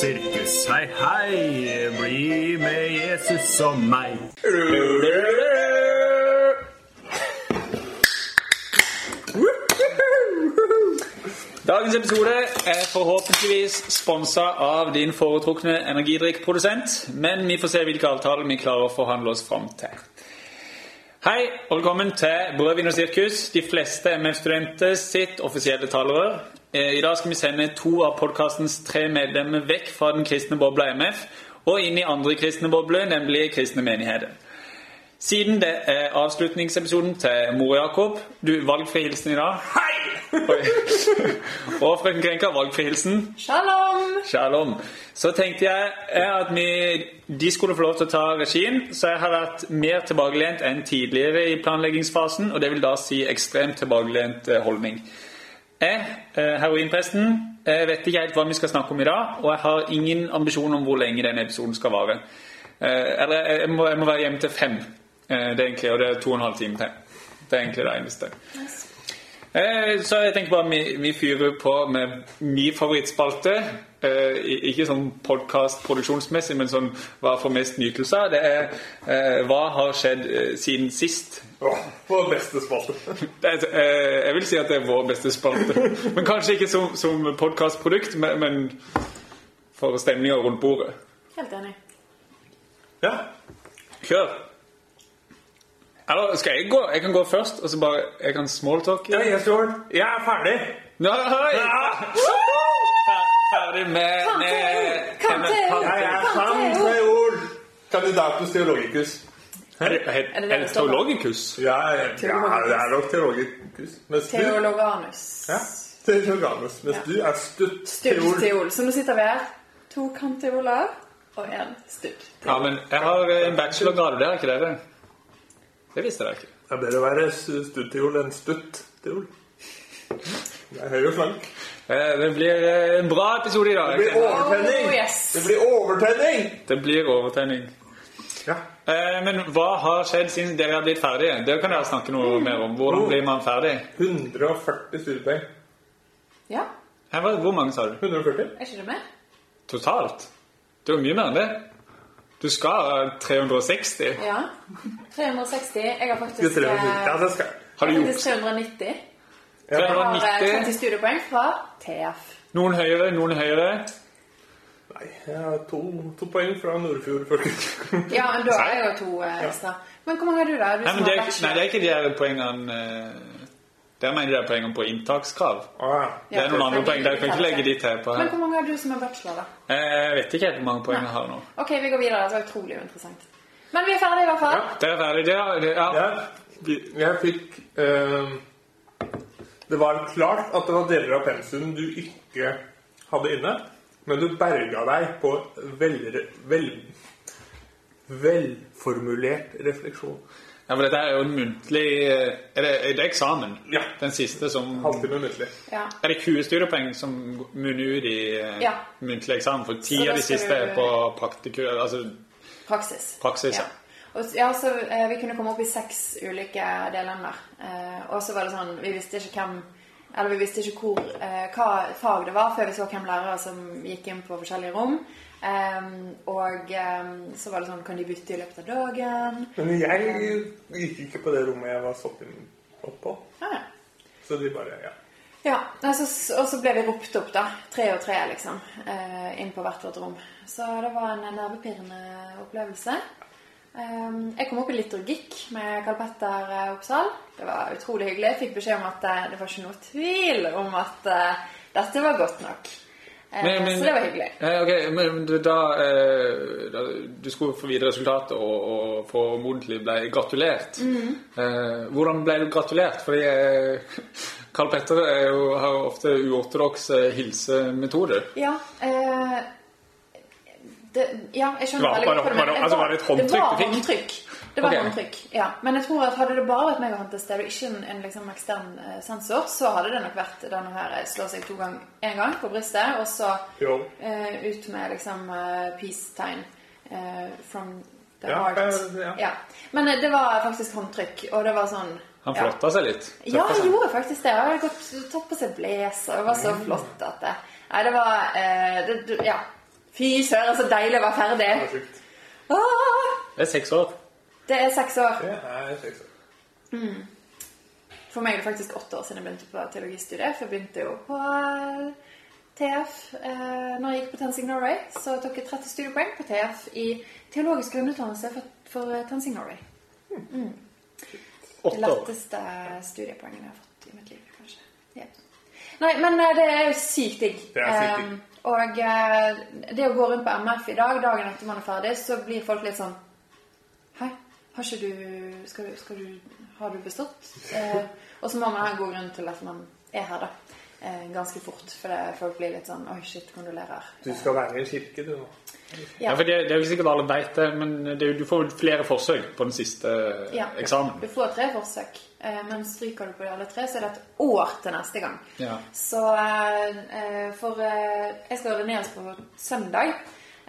Sirkus, hei, hei, bli med Jesus og meg. Dagens episode er forhåpentligvis sponsa av din foretrukne energidrikkprodusent, men vi får se hvilke avtaler vi klarer å forhandle oss fram til. Hei, og velkommen til Brødvin og sirkus, de fleste MF-studenter sitt offisielle talerør. Eh, I dag skal vi sende to av podkastens tre medlemmer vekk fra den kristne bobla MF og inn i andre kristne bobler, nemlig kristne menigheter. Siden det er avslutningsepisoden til Mor Jakob Du, valgfri hilsen i dag. Hei! og frøken Krenka, valgfri hilsen. Shalom! Shalom. Så tenkte jeg eh, at vi, de skulle få lov til å ta regien, så jeg har vært mer tilbakelent enn tidligere i planleggingsfasen, og det vil da si ekstremt tilbakelent eh, holdning. Jeg, eh, heroinpresten, jeg vet ikke helt hva vi skal snakke om i dag, og jeg har ingen ambisjon om hvor lenge denne episoden skal vare. Eh, Eller jeg må, jeg må være hjemme til fem, eh, det er egentlig, og det er to og en halv time til. Det er egentlig det eneste. Yes. Så jeg tenker bare vi, vi fyrer på med min favorittspalte. Eh, ikke sånn podkast-produksjonsmessig, men sånn hva får mest nytelse av. Det er eh, hva har skjedd eh, siden sist. Åh, vår beste spalte. Er, eh, jeg vil si at det er vår beste spalte. Men kanskje ikke som, som podkastprodukt, men, men for stemninga rundt bordet. Helt enig. Ja. Kjør! Eller skal jeg gå? Jeg kan gå først, og så bare Jeg kan smalltalke. ja, jeg Jeg er ferdig. Fer- Ferdig med, med Kan til- kan til- Jeg kan sant til- ord. Kandidatus teologicus. Er det, er, Er det teologicus? Ja, ja, det er nok teologicus. Teologanus. ja, Teologanus. Mens du er stutt teol. Så nå sitter vi her. To kanteoler og en stutt. Ja, men jeg har eh, en bachelorgrad, det er ikke det? Det visste jeg ikke. Det er bedre å være stutt-teol enn stutt-teol. Det er høy og slank. Eh, Det blir eh, en bra episode i dag. Det blir overtenning! Oh, yes. Det blir overtenning! Det blir overtenning. Ja. Eh, Men hva har skjedd siden dere er blitt ferdige? Det kan dere snakke noe mer om. Hvordan blir man ferdig? 140 studiepoeng. Ja, Hvor mange sa du? 140? er ikke det med? Totalt? Det var mye mer enn det. Du skal 360. Ja. 360. Jeg har faktisk, eh, Har du gjort 390. Ja. Jeg har eh, 390? 30 studiepoeng fra TF. Noen høyere, noen høyere. Nei, jeg har to, to poeng fra Nordfjord folkehøgskole. Ja, men da er jeg jo to eh, ekstra. Men hvor mange har du, da? Du Nei, men det er, nei, det er ikke de her poengene eh, Der mener de der poengene på inntakskrav. Ah, Det er noen andre poeng. Dere kan ikke legge de til på Men hvor mange har du som er bachelor, da? Eh, Jeg vet ikke helt hvor mange poeng jeg har nå. Ok, vi går videre. Det var utrolig uinteressant. Men vi er ferdige i hvert fall. Dere er ferdig, Det, det, ja. Ja, jeg fikk eh, Det var klart at det var deler av pensum du ikke hadde inne, men du berga deg på vel, vel, velformulert refleksjon. Ja, for dette er jo en muntlig eh, Er det, er det eksamen? Ja. Den siste som Halvtime muntlig. Ja. Er det 20 studiepoeng som munner ut i eh, Ja. muntlig eksamen? For ti av de siste du- er på praktiku... altså Praksis. Praksis, ja. Og, ja, så eh, Vi kunne komme opp i seks ulike delemner. Eh, og så var det sånn Vi visste ikke hvem Eller vi visste ikke hvor, eh, hva fag det var før vi så hvem lærere som gikk inn på forskjellige rom. Em, og um, så var det sånn Kan de bytte i løpet av dagen? Men jeg gikk ikke på det rommet jeg var satt inn opp på. Ah, ja. Så de bare Ja. Ja, altså, og så ble vi ropt opp, da. Tre og tre, liksom. eh, Inn på hvert vårt rom. Så det var en nervepirrende opplevelse. Um, Jeg kom opp i liturgikk med Karl Petter eh, Oppsal. Det var utrolig hyggelig. Jeg fikk beskjed om at eh, det var ikke noe tvil om at uh, dette var godt nok. Eh, Men- men- så det var hyggelig. Okay, men du, da, eh, da Du skulle få videre resultatet og, og formodentlig ble gratulert. Mm. Eh, hvordan ble du gratulert? Fordi eh, Karl Petter er jo, har jo ofte uortodokse hilsemetoder. Ja. Eh, det, ja, jeg skjønner veldig godt hva du det- mener. altså, var det et håndtrykk Det var håndtrykk. Det var okay. håndtrykk, ja. Men jeg tror at hadde det bare vært meg og han til stede, ikke en, liksom ekstern eh, sensor, så hadde det nok vært denne her eh, slå seg to gang, en gang på brystet, og så eh, ut med liksom eh, peace-tegn eh, from the Ja, heart. Ja. ja. Men det var faktisk håndtrykk, og det var sånn Han ja. flotta seg litt. Ja, han gjorde faktisk det. Han hadde gått, tatt på seg blazer. Det var så Mm. flott at det Nei, det var eh, det, Ja. Fy søren, så deilig å være Det ferdig. er. Det er seks år. Det er seks år. Det er seks år. For meg er det faktisk åtte år siden jeg begynte på teologistudiet. For jeg begynte jo på eh, TF eh, når jeg gikk på Tensing Norway. Så tok jeg 30 studiepoeng på TF i teologisk grunnutdannelse for, for eh, Tensing Norway. Det letteste studiepoengene jeg har fått i mitt liv, kanskje. Yep. Nei, men eh, det er jo sykt digg. Det er sykt digg. Um, og det å gå rundt på MF i dag, dagen etter man er ferdig, så blir folk litt sånn har ikke du Skal du, skal du Har du bestått? Eh, og så må man ha en god grunn til at man er her, da. Eh, ganske fort. For det, folk blir litt sånn Oi, shit, kondolerer. Du skal være i en kirke, du nå. Ja, for det, det er jo sikkert alle veit det, men det, du får flere forsøk på den siste Ja. eksamen. Du får tre forsøk, eh, men stryker du på de alle tre, så er det et år til neste gang. Ja. Så eh, eh, For eh, jeg skal ordineres på søndag,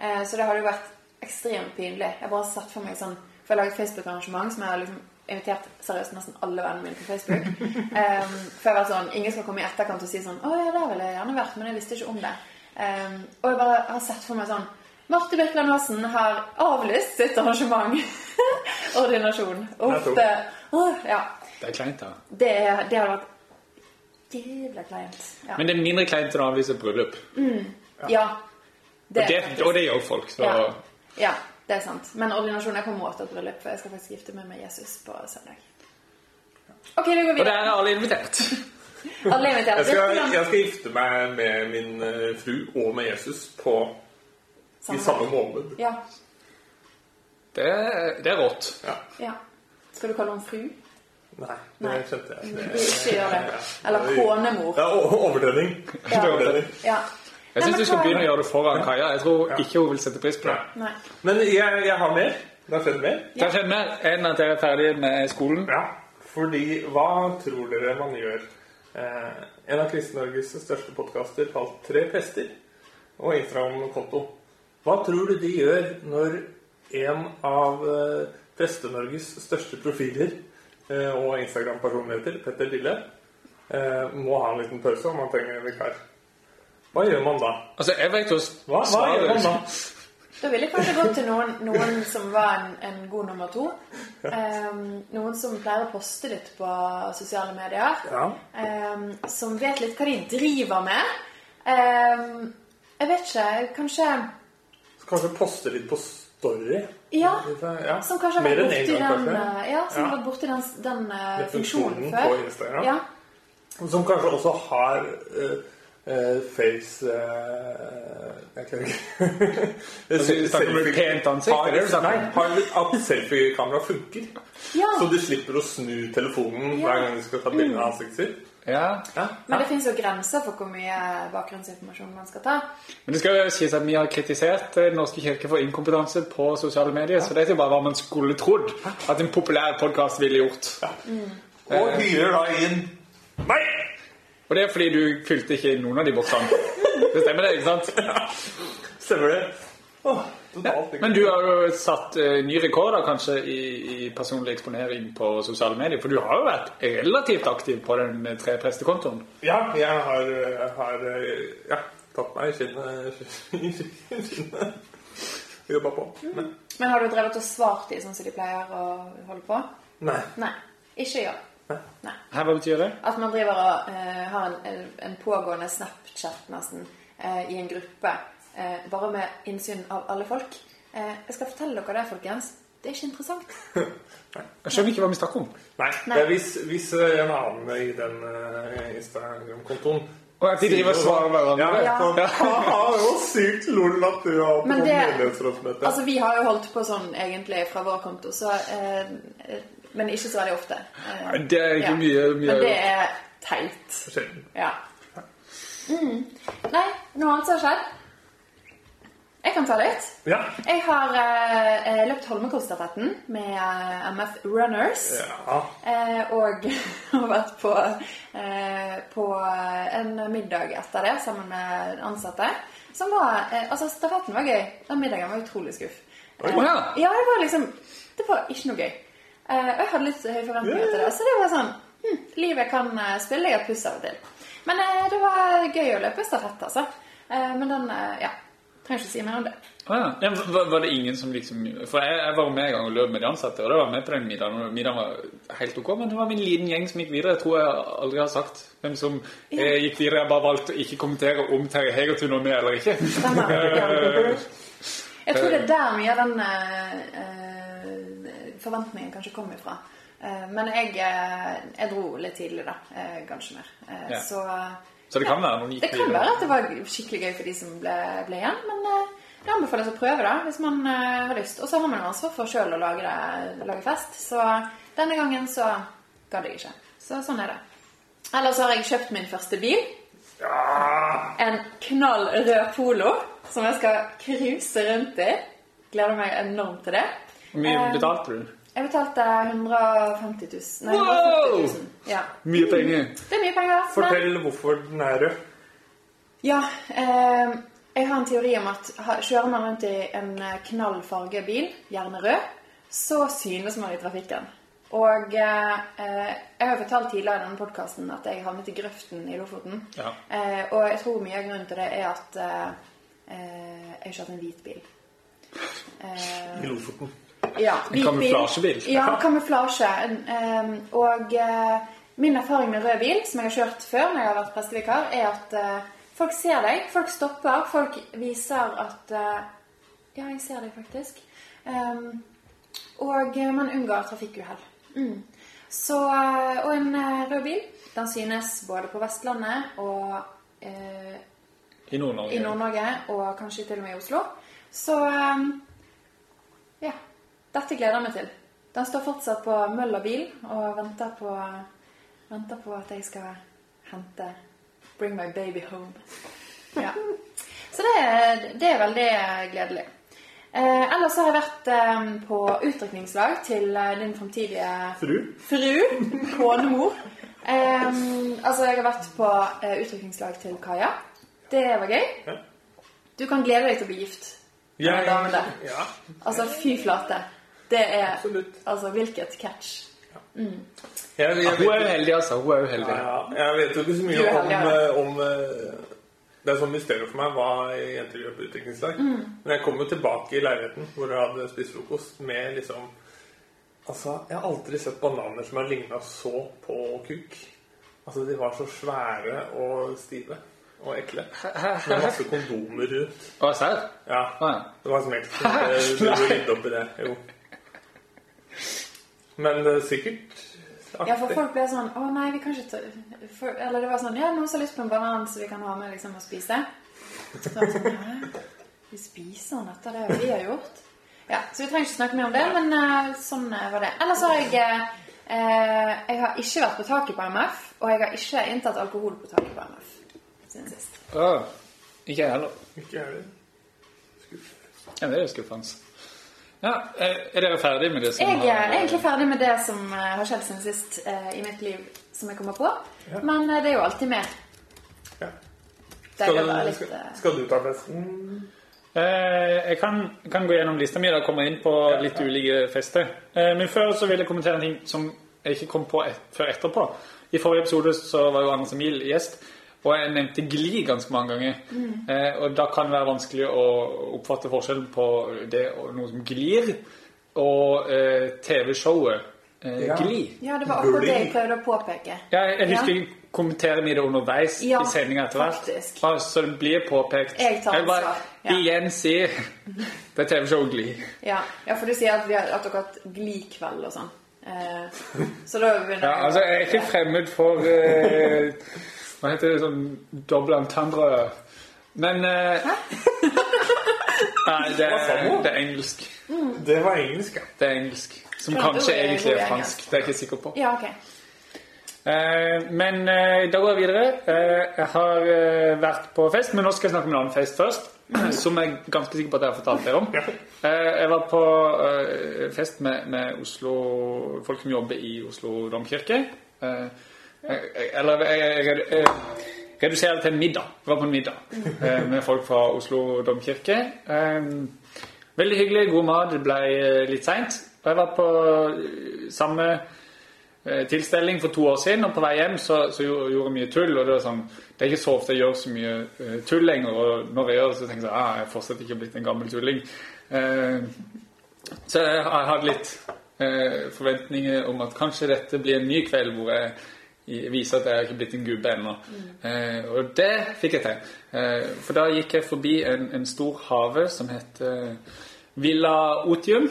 eh, så det hadde jo vært ekstremt pinlig. Jeg har bare sett for meg sånn For jeg laget Facebook-arrangement som jeg har liksom invitert seriøst nesten alle vennene mine på Facebook. um, for jeg vært sånn Ingen skal komme i etterkant og si sånn 'Å ja, der ville jeg gjerne vært', men jeg visste ikke om det. Um, og jeg bare har sett for meg sånn Marte Birkeland Aasen har avlyst sitt arrangement. Ordinasjon. Ofte. Det Ja. Det er kleint, da. Det, det hadde vært jævla kleint. Ja. Men det er mindre kleint enn å avlyse bryllup. Mm. ja. Og det, og det gjør folk. Så ja. ja, det er sant. Men ordinasjonen er på en måte et bryllup, for jeg skal faktisk gifte meg med Jesus på søndag. Ok, vi går videre. Og der er alle invitert. Alle er invitert. Jeg skal, jeg skal gifte meg med min eh, fru og med Jesus på, i samme måned. Ja. Det, det er rått. Ja. ja. Skal du kalle henne fru? Nei, det Nei. skjønte jeg. Ikke gjør det. Eller konemor. Ja, o- overtenning. Ja. Jeg syns du skal begynne å gjøre det foran Kaja. Jeg tror ikke hun vil sette pris på det. Nei. Men jeg, jeg har mer. Det har skjedd mer. Det har skjedd mer enn at dere er ferdig med skolen. Ja, fordi hva tror dere man gjør? Eh, en av Kristen-Norges største podkaster kalt Tre prester og Instagram-konto. Hva tror du de gjør når en av eh, Preste-Norges største profiler eh, og Instagram-personligheter, Petter Lille, eh, må ha en liten pause om han trenger en vikar? Hva gjør man da? Altså, jeg vet jo Hva, hva gjør man da? Da ville jeg kanskje gått til noen, noen som var en, en god nummer to. Um, noen som pleier å poste litt på sosiale medier. Ja. Um, som vet litt hva de driver med. Um, jeg vet ikke, kanskje Kanskje poste litt på Story? Ja. ja. Som kanskje har vært borti den, ja, som Ja. borti den, den eh, Den funksjonen funksjonen før. på Instagram. Ja. Som kanskje også har eh, eh, face uh, Jeg klarer ikke Altså, du snakker om et pent ansikt, Har, det du nei, har at selfiekamera funker. Ja. Så du slipper å snu telefonen Ja. hver gang du skal ta bilde av ansiktet sitt. Ja. Ja. Men det finnes jo grenser for hvor mye bakgrunnsinformasjon man skal ta. Men det skal jo sies at vi har kritisert eh, Den norske kirke for inkompetanse på sosiale medier, så det er jo bare hva man skulle trodd at en populær podkast ville gjort. Og hyrer da inn meg! Og det er fordi du fylte ikke noen av de boksene. Det stemmer det, ikke sant? Stemmer det? Åh, totalt Men du har jo satt uh, ny rekord da, kanskje i, i personlig eksponering på sosiale medier. For du har jo vært relativt aktiv på den treprestekontoen. tre prestekontoen. Ja, jeg har, har ja, tatt meg i kinnet. Jobba på. Men, Men har du drevet og svart de sånn som de pleier å holde på? nei. Nei. Ikke gjør. Nei. Her, hva betyr det? At man driver og uh, har en, en, en pågående Snapchat nesten uh, i en gruppe, Uh, bare med innsyn av alle folk. Eh, jeg skal fortelle dere det, folkens. Det er ikke interessant. Jeg skjønner ikke hva vi snakker om. Nei, Nei. Det er hvis, hvis en annen i den uh, Instagram-kontoen Og at de driver og svarer hverandre. Ja, Ja. det var sykt lol at du har på Men det- menighetsrådsmøte. Altså, Vi har jo holdt på sånn egentlig fra vår konto, så, eh, men ikke så veldig ofte. Eh, Nei, Det er ikke mye, mye Men det er teit. Sjelden. Ja. Mm. Nei, noe annet som har skjedd? Jeg kan ta litt. Ja. Jeg har eh, løpt Holmenkollstafetten med eh, MF Runners. ja. Eh, og har vært på, eh, på en middag etter det sammen med ansatte. Som var, eh, altså Stafetten var gøy. Den middagen var utrolig skuff. Eh, ja. ja, det var liksom Det var ikke noe gøy. Eh, og jeg hadde litt høye forventninger til det. Så det var sånn hm, Livet kan eh, spille deg et puss av og til. Men eh, det var gøy å løpe stafett, altså. Eh, men den Ja. Trenger ikke si mer om det. Ah, ja. Ja, var, var det ingen som liksom For jeg, jeg var med en gang og løp med de ansatte, og det var med på den middagen. og Middagen var helt ok, men det var min liten gjeng som gikk videre. Jeg tror jeg aldri har sagt hvem som eh, gikk videre. Jeg bare valgte å ikke kommentere om Terje Hegertun var med eller ikke. Stemmer. Jeg tror det er der mye av den eh, eh, forventningen kanskje kom ifra. Eh, men jeg, eh, jeg dro litt tidlig, da. Eh, kanskje mer. Ja. Så Så det kan være noen det kan være at det var skikkelig gøy for de som ble, ble igjen, men det anbefales å prøve da, hvis man har lyst. Og så har man jo ansvar for sjøl å lage, det, lage fest, så denne gangen så gadd jeg ikke. Så sånn er det. Ellers har jeg kjøpt min første bil. En knall rød polo som jeg skal cruise rundt i. Gleder meg enormt til det. Hvor mye betalte du? Jeg betalte 150 000. Nei, Wow! 000. Ja. Mye penger. Det er mye penger. men- Fortell hvorfor den er rød. Ja, eh, jeg har en teori om at kjører man rundt i en knallfarge bil, gjerne rød, så synes man i trafikken. Og eh, eh, jeg har fortalt tidligere i denne podkasten at jeg havnet i grøften i Lofoten. Ja. Eh, og jeg tror mye av grunnen til det er at eh, eh, jeg kjørte en hvit bil. Eh, I Lofoten. Ja, en kamuflasjebil. Ja, kamuflasje. En, em, og eh, min erfaring med rød bil, som jeg har kjørt før når jeg har vært prestevikar, er at eh, folk ser deg, folk stopper, folk viser at eh, Ja, jeg ser deg faktisk. Og eh, man unngår trafikkuhell. Mm. Så, eh, og en eh, rød bil, den synes både på Vestlandet og eh, I Nord-Norge. Nord-Norge, og kanskje til og med i Oslo. Så um, ja. Dette gleder jeg meg til. Den står fortsatt på møll og bil og venter på, venter på at jeg skal hente Bring my baby home. Ja. Så det, det er veldig gledelig. Eh, ellers har jeg vært eh, på utdrikningslag til eh, din framtidige Fru? fru, konemor. Eh, altså, jeg har vært på eh, utdrikningslag til Kaja. Det var gøy. Du kan glede deg til å bli gift ja, damen. Ja, Altså, fy flate. Det er absolutt. Altså, hvilket catch. Jeg, jeg, jeg, hun er jo heldig, altså. Hun er jo heldig. ja, jeg vet jo ikke så mye om, heldig, ja. eh, om eh, Det er sånn mysterium for meg hva jenter gjør på utviklingslag. Mm. Men jeg kom jo tilbake i leiligheten hvor jeg hadde spist frokost med liksom Altså, jeg har aldri sett bananer som har ligna så på kuk. Altså, de var så svære og stive og ekle. Med masse kondomer rundt. Å, serr? Ja, ja. det var som Det- Du rydde opp i det. Jo. Men eh, sikkert Ja, for folk ble sånn Å nei, vi kan ikke ta for, Eller det var sånn Ja, noen som har lyst på en banan som vi kan ha med liksom og spise. Så var det sånn Hæ? Vi spiser den etter det vi har gjort? Ja, så vi trenger ikke snakke mer om det, men uh, sånn eh, var det. Ellers har jeg uh, Jeg har ikke vært på taket på MF, og jeg har ikke inntatt alkohol på taket på MF siden sist. Å, ikke jeg heller. Ikke jeg heller. Ja, det er skuffende. Ja, er er dere ferdig med det som Jeg har- er egentlig ferdig med det som eh, har skjedd siden sist eh, i mitt liv, som jeg kommer på. Ja. Men eh, det er jo alltid mer. Ja. Skal, du, litt skal, eh, skal du ta festen? Eh, jeg kan, kan gå gjennom lista mi og komme inn på litt ulike fester. Eh, men før så vil jeg kommentere en ting som jeg ikke kom på et, før etterpå. I forrige episode så var jo Anders Emil gjest, og jeg nevnte Gli ganske mange ganger. Eh, og da kan det være vanskelig å oppfatte forskjellen på det og noe som glir, og eh, TV-showet eh, Ja. Gli. Ja, det var akkurat det jeg prøvde å påpeke. Ja, jeg husker jeg kommentere i det underveis Ja, i sendinga etter hvert. Bare Så det blir påpekt. Jeg tar ansvar, ja. igjen si det er TV-showet Gli. Ja, ja for du sier at, vi har, at dere har hatt glikveld og sånn. Eh, så da begynner Ja, altså, jeg er ikke fremmed for eh, Hva heter det sånn doble entendre Men eh, Nei, det er, det er engelsk. Det var engelsk, ja. Det er engelsk. Som Ja, kanskje er egentlig er fransk. Det er jeg ikke sikker på. Ja, ok. Eh, men eh, da går jeg videre. Eh, jeg har eh, vært på fest, men nå skal jeg snakke om en annen fest først. Som jeg er ganske sikker på at jeg har fortalt dere om. Eh, jeg var på eh, fest med, med Oslo, folk som jobber i Oslo domkirke. Eh, eller jeg, jeg, reduserer det til middag. Jeg var på en middag eh, med folk fra Oslo domkirke. Eh, veldig hyggelig, god mat. Det ble eh, litt seint. Og jeg var på samme tilstelning for to år siden, og på vei hjem så, så gjorde jeg mye tull. og Det er, sånn, det er ikke så ofte jeg gjør så mye tull lenger, og når jeg gjør det, så tenker jeg ah, jeg er fortsatt ikke blitt en gammel tulling. Så jeg hadde litt forventninger om at kanskje dette blir en ny kveld hvor jeg viser at jeg er ikke blitt en gubbe ennå. Eh, og det fikk jeg til. Eh, for da gikk jeg forbi en, en stor hage som heter Villa Otium.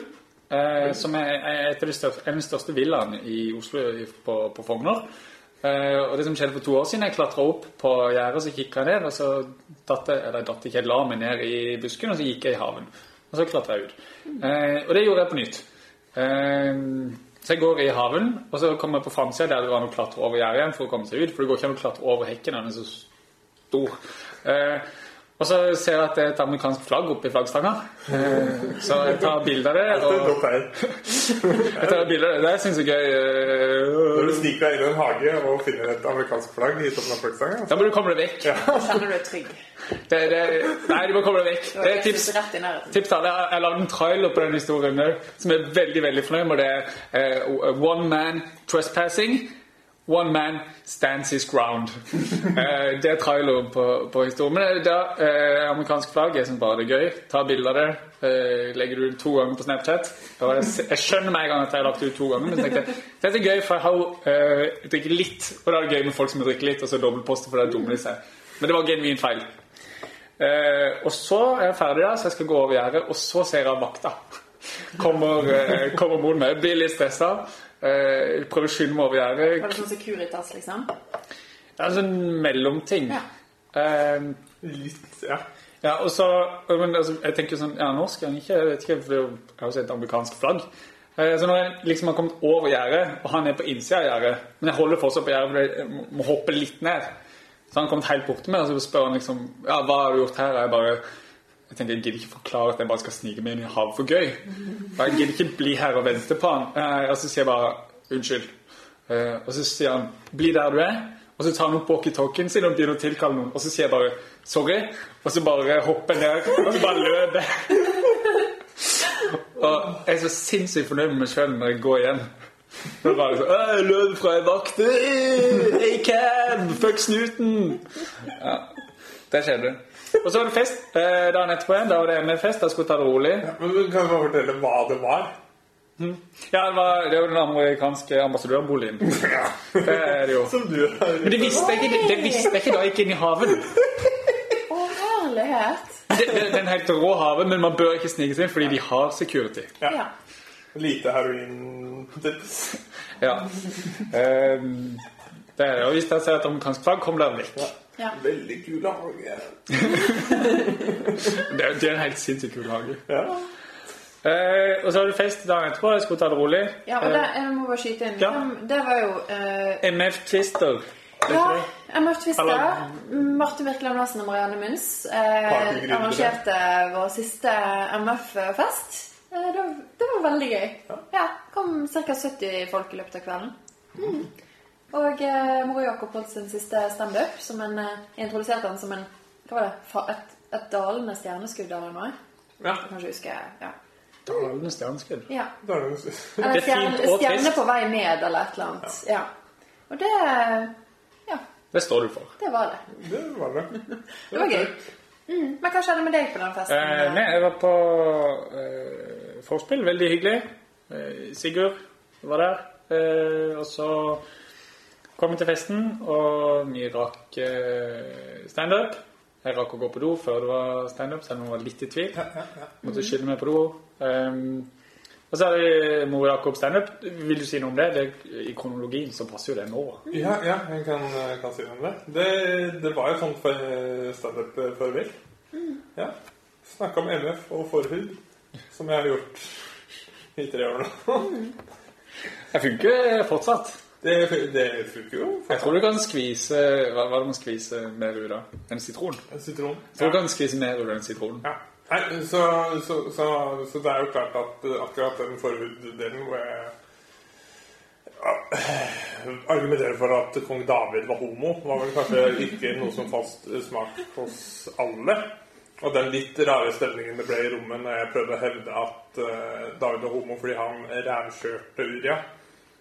Eh, som er, er et av de største, en av de største villaene i Oslo på, på Fogner. Eh, og det som skjedde for to år siden, jeg klatra opp på gjerdet, så kikka jeg ned, og så datt jeg eller datt ikke, jeg la meg ned i busken, og så gikk jeg i haven. Og så klatra jeg ut. Eh, og det gjorde jeg på nytt. Eh, så jeg går i haven, og så kommer jeg på framsida der det var an å klatre over gjerdet igjen for å komme seg ut, for det går ikke an å klatre over hekken, den er så stor. Eh, og så ser jeg at det er et amerikansk flagg oppe i flaggstanga. Eh, så jeg tar bilde av det. Det er et Og jeg tar bilde av det. Det syns jeg er gøy. Når du eh, sniker deg inn i en hage og finner et amerikansk flagg i toppen av flaggstanga Da må du komme deg vekk. Da kjenner du deg trygg. Det, det, nei, du må komme deg vekk. Det er tips. tips til. Alle. Jeg har lagd en trailer på den historien som er veldig veldig fornøyd med. Det er eh, One man trespassing. One man stands his ground. Eh, det er traileren på, på historien. Men det er eh, amerikansk flagg. Jeg syns bare det er gøy. Ta bilde av det. Eh, legger du det to ganger på Snapchat. Jeg, jeg skjønner med en gang at jeg har lagt det ut to ganger, men jeg tenkte det er gøy, for jeg har eh, drikker litt. Og da er det gøy med folk som drikker litt, og så dobbeltposter for det er dumme i seg. Men det var genuint feil. Eh, og så er jeg ferdig da, så jeg skal gå over gjerdet, og så ser jeg vakta. Kommer, eh, kommer mot meg, blir litt stressa. Eh, prøver å skynde meg over gjerdet. Var det sånn Securitas, liksom? Det en sånn mellomting. Ja. Eh, Litt, ja. ja, og så men, altså, Jeg tenker sånn Er han norsk? Er han ikke? Jeg vet ikke, for det er jo et amerikansk flagg. Eh, så når jeg liksom har kommet over gjerdet, og han er på innsida av gjerdet Men jeg holder fortsatt på gjerdet, for jeg må, må hoppe litt ned. Så han har kommet helt bort til meg, og så spør han liksom Ja, hva har du gjort her? Og jeg bare jeg tenker, jeg gidder ikke forklare at jeg bare skal snike meg inn i havet for gøy. Jeg gidder ikke bli her og vente på han. Eh, og så sier jeg bare unnskyld. Eh, og så sier han bli der du er. Og så tar han opp walkietalkien sin og begynner å tilkalle noen. Og så sier jeg bare sorry. Og så bare hopper jeg ned og så bare løper. Og jeg er så sinnssykt fornøyd med meg sjøl når jeg går igjen. Er bare så, «Åh, Jeg løp fra ei vakt. Hey, A-cab! Fuck snuten! Ja, det skjedde. Og så var det fest eh, dagen etterpå igjen. Da var det MF-fest. Da skulle jeg ta det rolig. Men du kan du bare fortelle hva det var? Ja, det var, det var den amerikanske ambassadørboligen. Det er det jo. Som du har Men det visste jeg ikke, det visste jeg ikke da jeg gikk inn i haven. Å, herlighet! Det, det, det er en helt rå haven, men man bør ikke snike seg inn fordi de har security. Ja. Ja. Lite heroin-tips. Ja. Ehm, det er det. Og hvis jeg ser et amerikansk flagg, kom dere vekk. ja. Veldig kul hage. Det, er- det er en helt sinnssykt kul hage. Ja. Eh, og så har du fest dagen etterpå. Jeg skulle ta det rolig. ja, og det, jeg må bare skyte inn. Ja. Det var jo eh, MF Twister. Ja, MF Twister. Eller- Martin Wirkeland Larsen og Marianne Munns eh, arrangerte vår siste MF-fest. Eh, det, var- det var veldig gøy. Ja, kom ca. 70 folk i løpet av kvelden. Mm. Og eh, Moro Jakob holdt sin siste standup. som en, eh, Introduserte han som en hva var det, Fa- et, et dalende stjerneskudd eller noe. Ja. Jeg kan ikke huske. ja. Dalende stjerneskudd. ja. Da er Eller er stjerne, stjerne på vei ned, eller et eller annet. Ja. Og det Ja, Det står du for. det var det. det var det. Det var gøy. Mm. Men hva skjedde med deg på den festen? Eh, nei, jeg var på eh, forspill. Veldig hyggelig. Eh, Sigurd var der. Eh, og så kom til festen, og vi rakk eh, standup. Jeg rakk å gå på do før det var standup, selv om jeg var litt i tvil. Måtte skynde meg på do. Um, og så er det Mor Jakob standup. Vil du si noe om det? det? I kronologien så passer jo det nå. Ja, ja, jeg kan, kan si noe om det. Det, det var jo sånn for standup før vel. Ja. Snakka om MF og forhud, som jeg har gjort i tre år nå. Jeg funker fortsatt. Det, det funker jo. Jeg tror du kan skvise Hva hva er det man skviser mer ut av? En sitron? Sitron. Jeg tror du kan skvise mer ut av en sitron. Ja. Nei, så, så, så, så det er jo klart at eh, akkurat den forhuddelen hvor jeg argumenterer for at kong David var homo, var vel kanskje ikke noe som fast smak hos alle. Og den litt rare stemningen det ble i rommet når jeg prøvde å hevde at eh, David var homo fordi han rævkjørte Uria.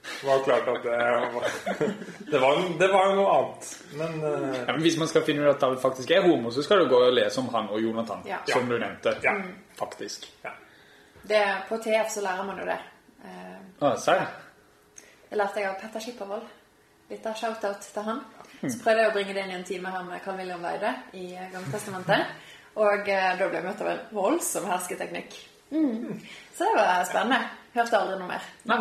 Det var klart at det var, det var, det var noe annet. Men uh, Ja, men Hvis man skal finne ut at David faktisk er homo, så skal du gå og lese om han og Jonathan. Ja. Som du nevnte. Ja. Faktisk. ja. Det, på TF så lærer man jo det. Uh, Ah, serr? Det lærte jeg av Petter Skippervold. Litt av shout-out til han. Så prøvde jeg å bringe det inn i en time her med Carl William Weide i Gammeltestamentet. Og eh, da ble jeg møtt av en voldsom hersketeknikk. Mm. Så det var spennende. Hørte aldri noe mer. Nei.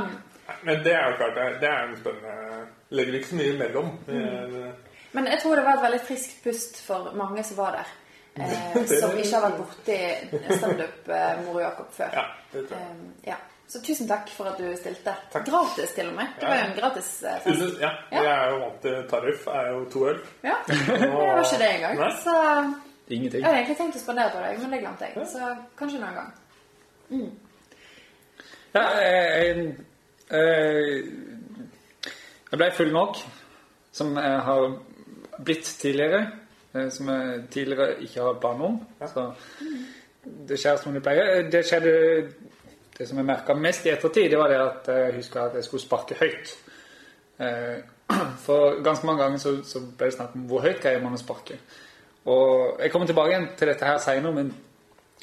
Men det er jo klart, det er, jo en spennende Legger ikke så mye imellom. Mm. Men jeg tror det var et veldig friskt pust for mange som var der. Eh, som ikke har vært borti standup-Moro Jakob før. Ja, det tror jeg. Eh, ja. Så tusen takk for at du stilte. Takk. Gratis, til og med. Det var jo en gratis eh, fest. Ja, Ja. jeg er jo vant til tariff. Jeg Er jo to øl. Ja, det var ikke det engang. Nei. Så Ingenting. jeg hadde egentlig tenkt å spandere på deg, men det glemte jeg. Så kanskje en annen gang. Ja, jeg, jeg, jeg ble full nok, som jeg har blitt tidligere. eh, Som jeg tidligere ikke har barn om. Så det skjer som det pleier. Det skjedde Det som jeg merka mest i ettertid, det var det at jeg huska at jeg skulle sparke høyt. Eh, For ganske mange ganger så, så ble det snakk om hvor høyt greier man å sparke. Og jeg kommer tilbake igjen til dette her seinere, men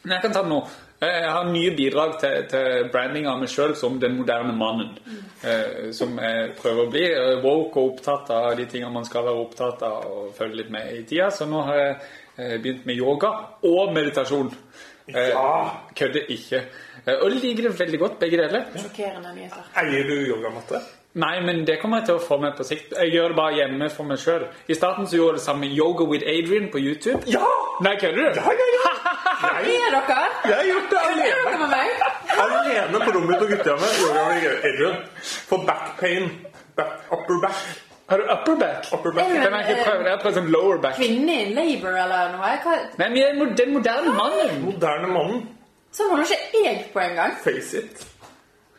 men jeg kan ta det nå. Jeg har nye bidrag til, til branding av meg sjøl som den moderne mannen. Eh, som jeg prøver å bli. Woke og opptatt av de tingene man skal være opptatt av og følge litt med i tida. Så nå har jeg eh, begynt med yoga og meditasjon. Eh, Ja! Kødder ikke. Eh, og liker det veldig godt, begge deler. Sjokkerende nyheter. Eier du yogamatte? Nei, men det kommer jeg til å få med på sikt. Jeg gjør det bare hjemme for meg sjøl. I starten så gjorde jeg det samme med Yoga with Adrian på YouTube. Ja! Nei, kødder du? Ja, ja, ja! Er Jeg, dere? jeg har gjort det Er dere med meg? Alene på rommet på gutterommet. Yoga med Adrian. For back pain. Back, upper back. Har du upper back? Upper back. Den har jeg ikke prøvd. Jeg har prøvd sånn lower back. Kvinne i labor eller noe? Hva? Nei, men er den moderne mannen. Moderne mannen. Så holder ikke jeg på engang. Face it.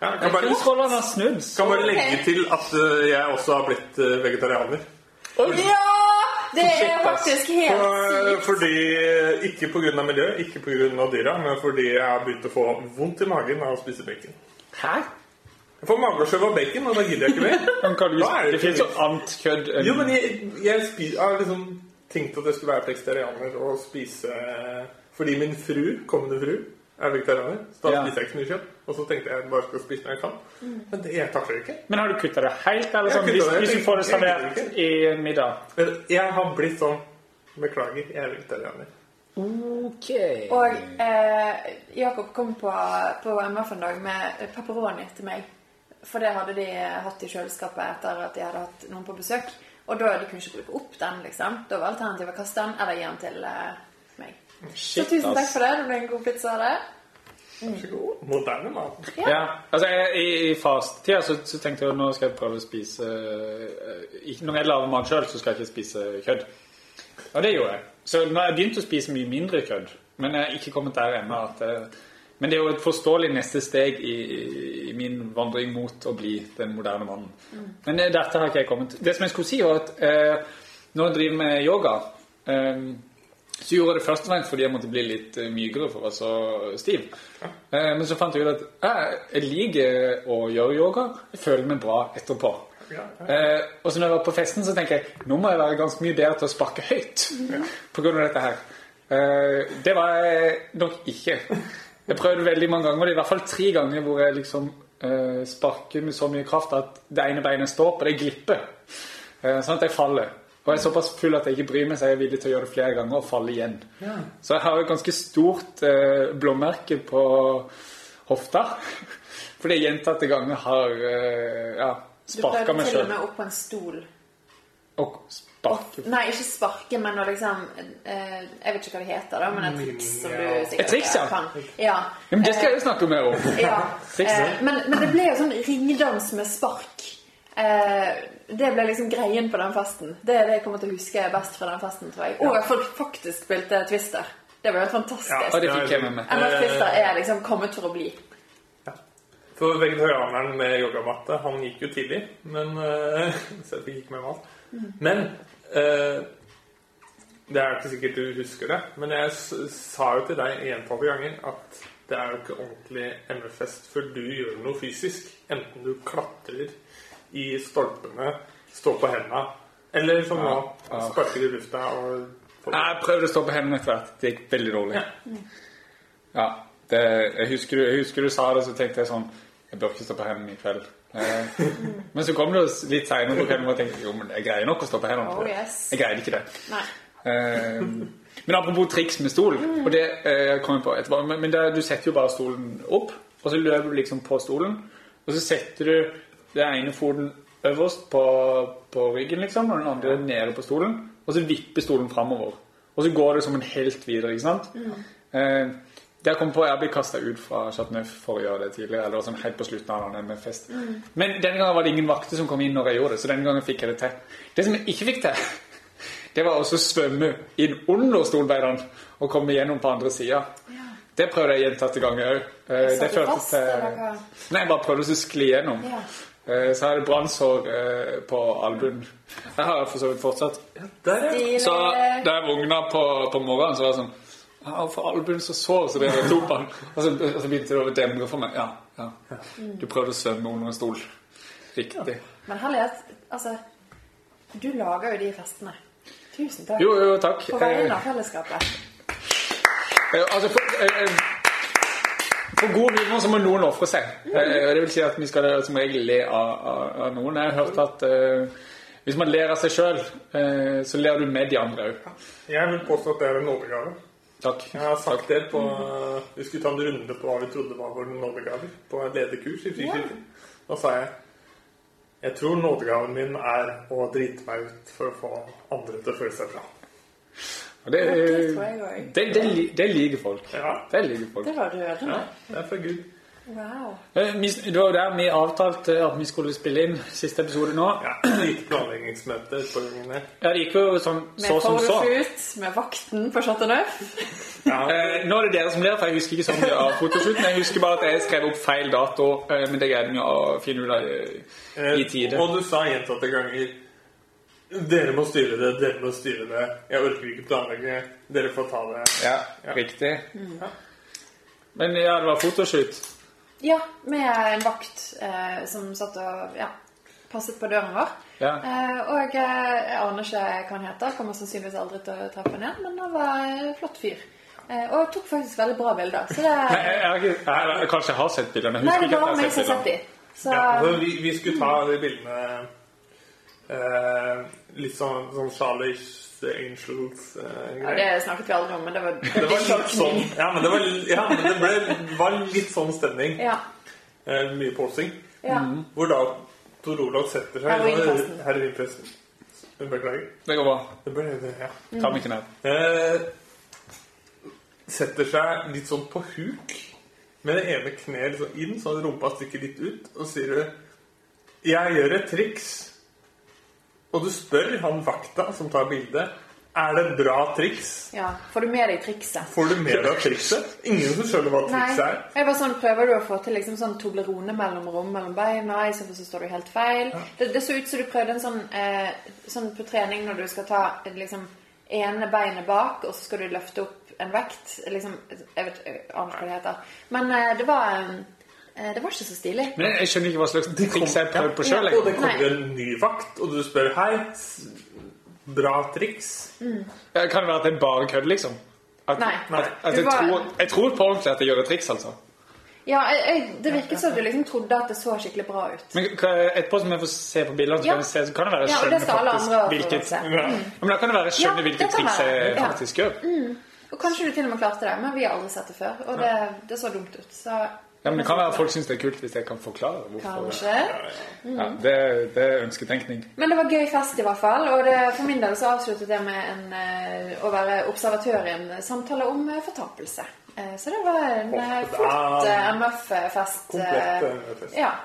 Ja, jeg kan bare, Kjønnsrollene har snudd. kan bare legge til at uh, jeg også har blitt uh, vegetarianer. Ja! Det er faktisk helt eh, sykt. fordi, ikke pga. miljøet, ikke pga. dyra, men fordi jeg har begynt å få vondt i magen av å spise bacon. Hæ? Jeg får mageskjøv av bacon, og da gidder jeg ikke mer. Men kan du, Da er det det finnes jo annet kødd enn Jo, men jeg, jeg, jeg har liksom tenkt at jeg skulle være vegetarianer og spise Fordi min fru, kommende fru, er vegetarianer. Så da Ja. spiser jeg ikke så mye kjøtt. Og så tenkte jeg bare skal spise når jeg kan. Men det jeg takler ikke. Men har du kutta det helt, eller sånn, hvis, det. hvis du får det servert i middag? Jeg har blitt sånn Beklager, jeg er vegetarianer. Ok. Og eh, Jakob kom på, på MF en dag med pepperoni til meg. For det hadde de hatt i kjøleskapet etter at de hadde hatt noen på besøk. Og da de kunne ikke bruke opp den, liksom. Da var alternativet å kaste den eller gi den til eh, meg. Så tusen takk for det. Det ble en god pizza av det. Vær så god. Moderne mat. Ja, altså jeg, I, i fasttida så, så tenkte jeg at nå skal jeg prøve å spise eh, ikke, Når jeg lager mat sjøl, så skal jeg ikke spise kjøtt. Og det gjorde jeg. Så nå har jeg begynt å spise mye mindre kjøtt. Men jeg har ikke kommet der ennå. at eh, Men det er jo et forståelig neste steg i, i min vandring mot å bli den moderne mannen. Men eh, dette har ikke jeg kommet Det som jeg skulle si, var at eh, når jeg driver med yoga eh, så gjorde jeg det først og fremst fordi jeg måtte bli litt eh, mykere for å være så stiv. Ja. Men så fant jeg ut at eh, jeg liker å gjøre yoga. Jeg føler meg bra etterpå. Ja, ja. og så når jeg var på festen, så tenker jeg nå må jeg være ganske mye bedre til å sparke høyt. På grunn av dette her. Eh, det var jeg nok ikke. Jeg prøvde veldig mange ganger, det er i hvert fall tre ganger hvor jeg liksom eh, sparker med så mye kraft at det ene beinet står på, det glipper. Eh, sånn at jeg faller. Og jeg er såpass full at jeg ikke bryr meg, så jeg er villig til å gjøre det flere ganger og falle igjen. Så jeg har et ganske stort eh, blåmerke på hofta. Fordi jeg gjentatte ganger har eh, ja, Du sparka prøvde til og sjøl. med opp på en stol. Og sparke Nei, ikke sparke, men å liksom eh, Jeg vet ikke hva det heter, da, men et triks som du sikkert Et triks, ja. kan. Ja. ja, Men det skal jeg jo snakke mer om. Ja. Ja. Eh, men, men det ble jo sånn ringdans med spark. Eh, det ble liksom greien på den festen. Det er det jeg kommer til å huske best fra den festen, tror jeg. Og at folk faktisk spilte Twister. Det var jo helt fantastisk. Ja, det fikk jeg med meg. MF Twister er liksom kommet for å bli. For vegetarianeren med yogamatte, han gikk jo tidlig, men eh, så jeg fikk ikke med meg alt. Men eh, det er ikke sikkert du husker det, men jeg sa jo til deg gjentatte ganger at det er jo ikke ordentlig MF-fest før du gjør noe fysisk. Enten du klatrer i stolpene, stå på hendene. eller som nå, ja. sparker i lufta og Jeg prøvde å stå på hendene etter hvert. Det gikk veldig dårlig. Ja, det, jeg, husker, jeg husker du sa det, så tenkte jeg sånn Jeg bør ikke stå på hendene i kveld. Eh, men så kom det litt seinere på kvelden og tenkte jo, men jeg greier nok å stå på hendene. Oh, yes. Jeg greide ikke det. Eh, men apropos triks med stol, og det eh, kom jeg på etterpå. Men, men det, du setter jo bare stolen opp, og så løper du liksom på stolen. Og så setter du den ene foten øverst på, på ryggen, liksom, og den andre nede på stolen. Og så vipper stolen framover. Og så går det som en helt videre, ikke sant? Eh, det jeg kom på, jeg ble kasta ut fra Chateauneuf for å gjøre det tidligere. eller sånn helt på slutten av en fest. Men denne gangen var det ingen vakter som kom inn når jeg gjorde det, så denne gangen fikk jeg det til. Det som jeg ikke fikk til, det var også å svømme inn under stolbeideren og komme gjennom på andre sida. Det prøvde jeg gjentatte ganger òg. Det førte til? Nei, jeg bare prøvde å skli gjennom. Ja. Eh, Så er jeg brannsår eh, på albuen. Jeg har jeg for så vidt fortsatt. Så da jeg vågna på, på morgenen, så var det sånn «Ja, For albuen så sår, så det er topan. Og så, og så begynte det å demre for meg. Ja, ja. Du prøvde å svømme under en stol. Riktig. Men herlighet, altså Du lager jo de festene. Tusen takk. Jo, jo, takk. På vegne Eh, av fellesskapet. eh, altså, for, eh, eh, for god humor så må noen ofre seg. Eh, det vil si at vi skal som regel le av, av, av noen. Jeg har hørt at uh, hvis man ler av seg sjøl, uh, så ler du med de andre òg. Jeg vil påstå at det er en nådegave. Takk. Jeg har sagt det på Vi skulle ta en runde på hva vi trodde var våre nådegaver på et lederkurs i Frikirken. Da sa jeg jeg tror nådegaven min er å drite meg ut for å få andre til å føle seg bra. Og det, Det tror jeg også. det, det, det liker folk. Ja, Det liker folk. Det var rørende. ja det er for Gud. Wow. Eh, Det var jo der vi avtalte at vi skulle spille inn siste episode nå. Ja, Litt planleggingsmøte gangen. Ja, det gikk jo sånn Med så som så. photoshoot, med vakten på Chateauneuf. Ja, Eh, nå er det dere som ler, for jeg husker ikke så mye av fotoshooten. Jeg husker bare at jeg skrev opp feil dato, eh, men det greide vi å finne ut av i tide. Og du sa gjentatte ganger Dere må styre det, dere må styre det. Jeg orker ikke planlegge. Dere får ta det. Ja, riktig. Men ja, det var fotoshoot. Ja, med en vakt eh, som satt og ja, passet på døren vår. Ja. Eh, og eh, jeg aner ikke hva han heter, kommer sannsynligvis aldri til å treffe han igjen, men han var en flott fyr. Eh, og tok faktisk veldig bra bilder. Så det Nei, jeg, jeg, jeg, jeg, kanskje jeg har sett bildene. Nei, husker det ikke var at meg jeg som har sett dem. de. Så Ja, så vi, vi skulle ta de bildene eh, litt sånn, sånn Charlies The ja, Angels-greier. det snakket vi aldri om, men det var det var litt sånn Ja, men det, var, ja, men det ble, var litt sånn stemning. Ja. Eh, mye posing. ja. Hvor da Tor Olav setter seg Heroinpresten. Heroinpresten. Beklager. Det går bra. Det ble, ja. Ta mikken ikke ned. Eh, setter seg litt sånn på huk med det ene kneet liksom inn, så rumpa stikker litt ut, og sier du 'Jeg gjør et triks'. Og du spør han vakta som tar bildet, 'Er det et bra triks?' ja. Får du med deg trikset? Får du med deg trikset? Ingen som skjønner hva trikset er. Jeg var sånn, Prøver du å få til liksom sånn Toblerone mellomrom mellom beina? I så fall så står du helt feil. Det, det så ut som du prøvde en sånn, eh, sånn på trening når du skal ta eh, liksom ene beinet bak, og så skal du løfte opp en vekt. Liksom, jeg vet ikke hva det heter. Men eh, det var eh, Det var ikke så stilig. Men jeg skjønner ikke hva slags triks jeg prøver på sjøl. Og det kommer en ny vakt, og du spør 'Hei, bra triks'. Kan det være at det er bare kødd, liksom? At, Nei. At, at jeg, var- tror, jeg tror på ordentlig at jeg gjør et triks, altså. Ja, jeg, jeg, Det virket som du liksom trodde at det så skikkelig bra ut. Men etterpå som jeg får se på bildene, så kan, ja. se, så kan det være jeg Ja, alle faktisk hvilket se. ja. Men da kan det være skjønne Ja, hvilket triks jeg. Ja. faktisk gjør. Og kanskje du til og med klarte det, men vi har aldri sett det før. Og det, det så dumt ut. Så Ja, men det kan være at folk syns det er kult hvis jeg kan forklare hvorfor. Kanskje. Ja, det, det er ønsketenkning. Men det var gøy fest i hvert fall. Og det, for min del så avsluttet jeg med en, eh, å være observatør i en samtale om eh, fortapelse. Eh, så det var en oh, flott MF-fest. Komplett MF-fest. Ja.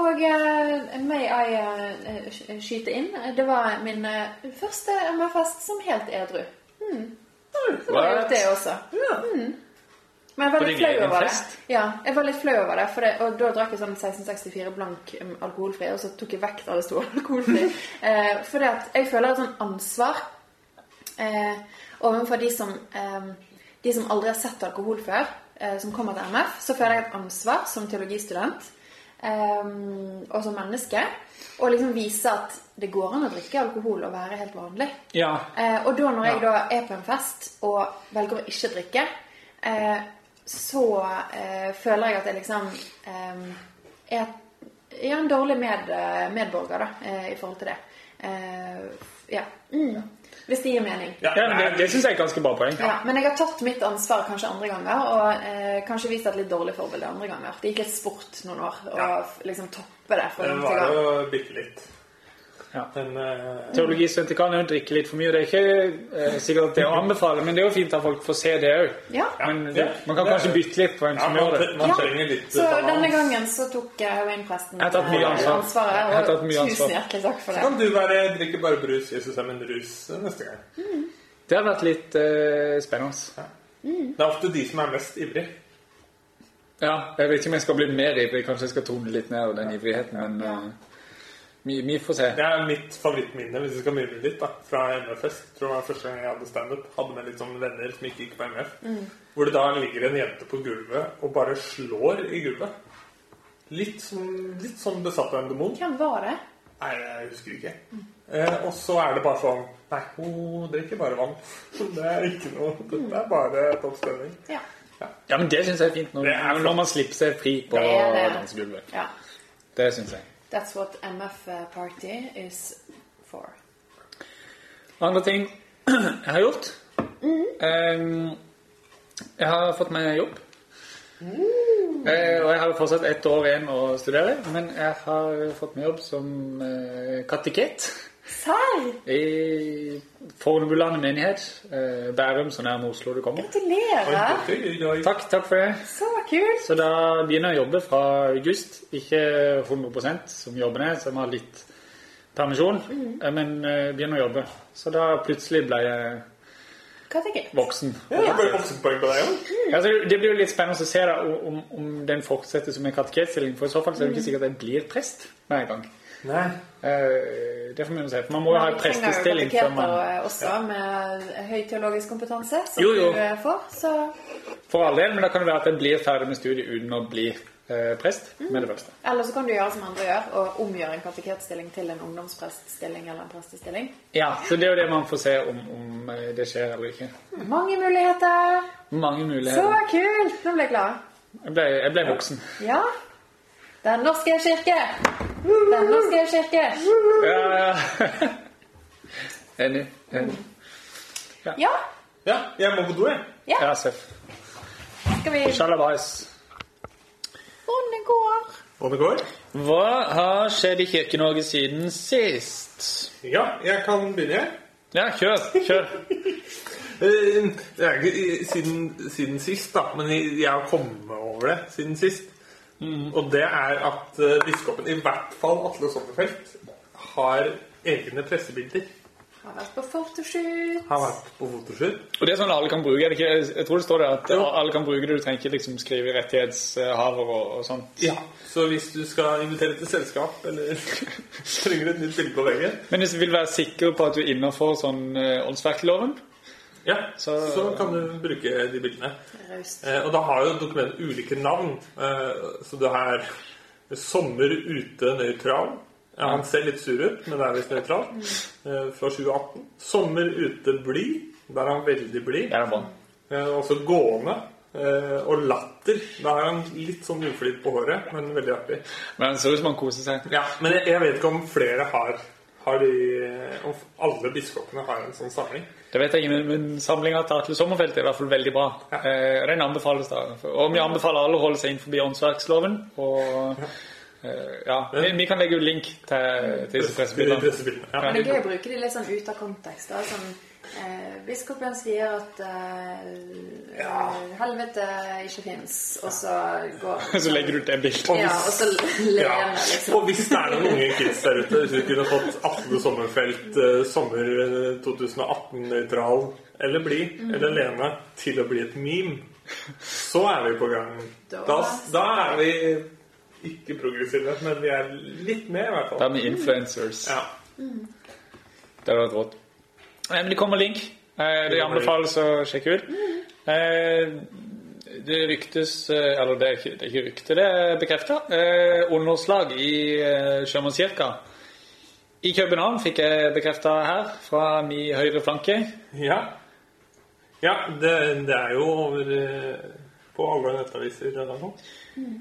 Og may I skyte inn? Det var min første MF-fest som helt edru. Mm. Det var jo det også. Hmm. Men jeg var litt flau over det. Ja, jeg var litt flau over det, det, og da drakk jeg sånn 1664 blank um, alkoholfri, og så tok jeg vekk da det sto alkoholfri. eh, fordi at jeg føler et sånn ansvar eh, overfor de som, eh, de som aldri har sett alkohol før, eh, som kommer til MF, så føler jeg et ansvar som teologistudent eh, og som menneske, og liksom vise at det går an å drikke alkohol og være helt vanlig. Ja. Eh, og da når jeg da er på en fest og velger å ikke drikke, eh, så eh, føler jeg at jeg liksom eh, er, er en dårlig med, medborger da, eh, i forhold til det. Eh, ja. Mm. Hvis det gir mening. Ja, ja det, det syns jeg er et ganske bra poeng. Ja, men jeg har tatt mitt ansvar kanskje andre ganger, og eh, kanskje vist et litt dårlig forbilde andre ganger. Det gikk litt sport noen år å Ja. liksom toppe det. for Det var jo bitte litt. Ja. Men uh, Teologistudenter kan jo drikke litt for mye. Det er ikke uh, sikkert det å anbefale, men det er jo fint at folk får se det òg. Ja. Men det, man kan Det- kanskje bytte litt på hvem ja, som man, gjør det. man trenger litt Så balans. denne gangen så tok eh, heroinpresten Jeg mye eh, ansvar. ansvaret. Og tusen hjertelig takk for det. Så Kan du bare drikke bare brus, Jesus er min rus neste gang? Det har vært litt uh, spennende. Det er ofte de som er mest ivrig. Ja, jeg vet ikke om jeg skal bli mer ivrig. Kanskje jeg skal tone litt ned den ivrigheten, men eh, vi, vi får se. Det er mitt favorittminne hvis vi skal mimre litt da, fra MF-fest. Tror det var første gang jeg hadde standup. Hadde med litt sånne venner som ikke gikk på MF. Hvor det da ligger en jente på gulvet og bare slår i gulvet. Litt, som, litt sånn besatt av en demon. Hvem var det? Nei, jeg husker ikke. Eh, og så er det bare sånn Nei, hun drikker bare vann. Det er ikke noe Det er bare topp stemning. Ja. Ja, men det syns jeg er fint når, er når man slipper seg fri på Det det. dansegulvet. ja. Det syns jeg. That's what MF party is for. Andre ting jeg har gjort Em, Jeg har fått meg jobb. Eh, og jeg har fortsatt ett år igjen å studere, men jeg har fått meg jobb som uh, kateket Serr! i Fornebuland menighet. Eh, Bærum, så nærme Oslo du kommer. Gratulerer! Oi, Takk, takk for det. Så kult! Så da begynner jeg å jobbe fra august. Ikke 100% som jobben er, så jeg må ha litt permisjon. Mm. Men eh, begynner å jobbe. Så da plutselig ble jeg voksen. Ja, det ble voksenpoeng på deg òg. Ja, så det blir jo litt spennende å se da, om, om den fortsetter som en kateketstilling. For i så fall så er det ikke sikkert at jeg blir prest med en gang. Nei. Eh, det får vi jo se. For man må jo ha en prestestilling før man også med høy teologisk kompetanse, som Jo, jo. du eh, får. Så For all del, men da kan det være at jeg blir ferdig med studiet uten å bli eh, prest med det første. Eller så kan du gjøre som andre gjør, og omgjøre en kateketstilling til en ungdomspreststilling eller en prestestilling. Ja, så det er jo det man får se om, om det skjer eller ikke. Mange muligheter! Mange muligheter. Så kult! Nå ble jeg glad. Jeg ble, jeg ble voksen. Ja. Den norske kirke! Den norske kirke! Ja, ja. Enig. Enig. Ja, Ja, jeg må på do, jeg. Ja, Seff. skal vi Sjalabais. Går? Går? Hva har skjedd i Kirke-Norge siden sist? Ja, jeg kan begynne, jeg. Ja, kjør. Kjør. Eh, Det er ikke siden, siden sist, da, men jeg har kommet over det siden sist. Og det er at uh, biskopen, i hvert fall Atle Sommerfelt, har egne pressebilder. Har vært på fotoshoot. Har vært på fotoshoot. Og det er sånn alle kan bruke det ikke? Jeg tror det står der at Jo. alle kan bruke det. Du trenger ikke liksom skrive rettighetshaver og, og sånt. Ja, Så hvis du skal invitere til selskap, eller trenger et nytt bilde på veggen Men hvis du vil være sikker på at du er innenfor sånn eh, åndsverkloven Ja, så, Så- kan du bruke de bildene. Eh, og da har jo dokumentet ulike navn. Eh, så det er 'Sommer ute nøytral'. Ja, han ser litt sur ut, men det er visst nøytral. Eh, fra 2018. 'Sommer ute blid'. Der er han veldig blid. Er. Eh, også 'Gående'. Uh, og 'Latter'. Da er han litt sånn uflidd på håret, men veldig artig. Men ut som han koser seg. Ja, Men jeg, jeg vet ikke om flere har, har de, Om alle biskopene har en sånn samling. Det vet jeg ikke, men, men samlinga til Atle Sommerfelt er i hvert fall veldig bra. Ja. Eh, den anbefales da. Og vi anbefaler alle å holde seg innenfor åndsverksloven. Og eh, ja, vi, vi kan legge ut link til, til disse pressebildene. Ja. Men det er gøy å bruke de litt sånn ut av kontekst. Da. Sånn, eh, biskopen sier at eh, Ja. eh, helvete ikke fins, og så går Så legger du ut det bildet. Ja, og så ler Ja. liksom. Og hvis det er noen unge kids der ute, hvis vi kunne fått Atle Sommerfelt eh, sommer eh, 2018-nøytral eller bli, Mm. eller Lene, til å bli et meme, så er vi på gang. Da- Da, da er vi ikke progressive, men vi er litt med, i hvert fall. Da er vi influencers. Ja. Det hadde vært rått. Eh, Men det kommer link. Eh, Det anbefales å sjekke ut. Eh, Det ryktes Eller det er ikke, det er ikke rykte, det er bekrefta. Underslag i eh, Sjømannskirka. I København fikk jeg bekrefta her, fra min høyre flanke. Ja, ja det, det er jo over på alle nettaviser eller noe.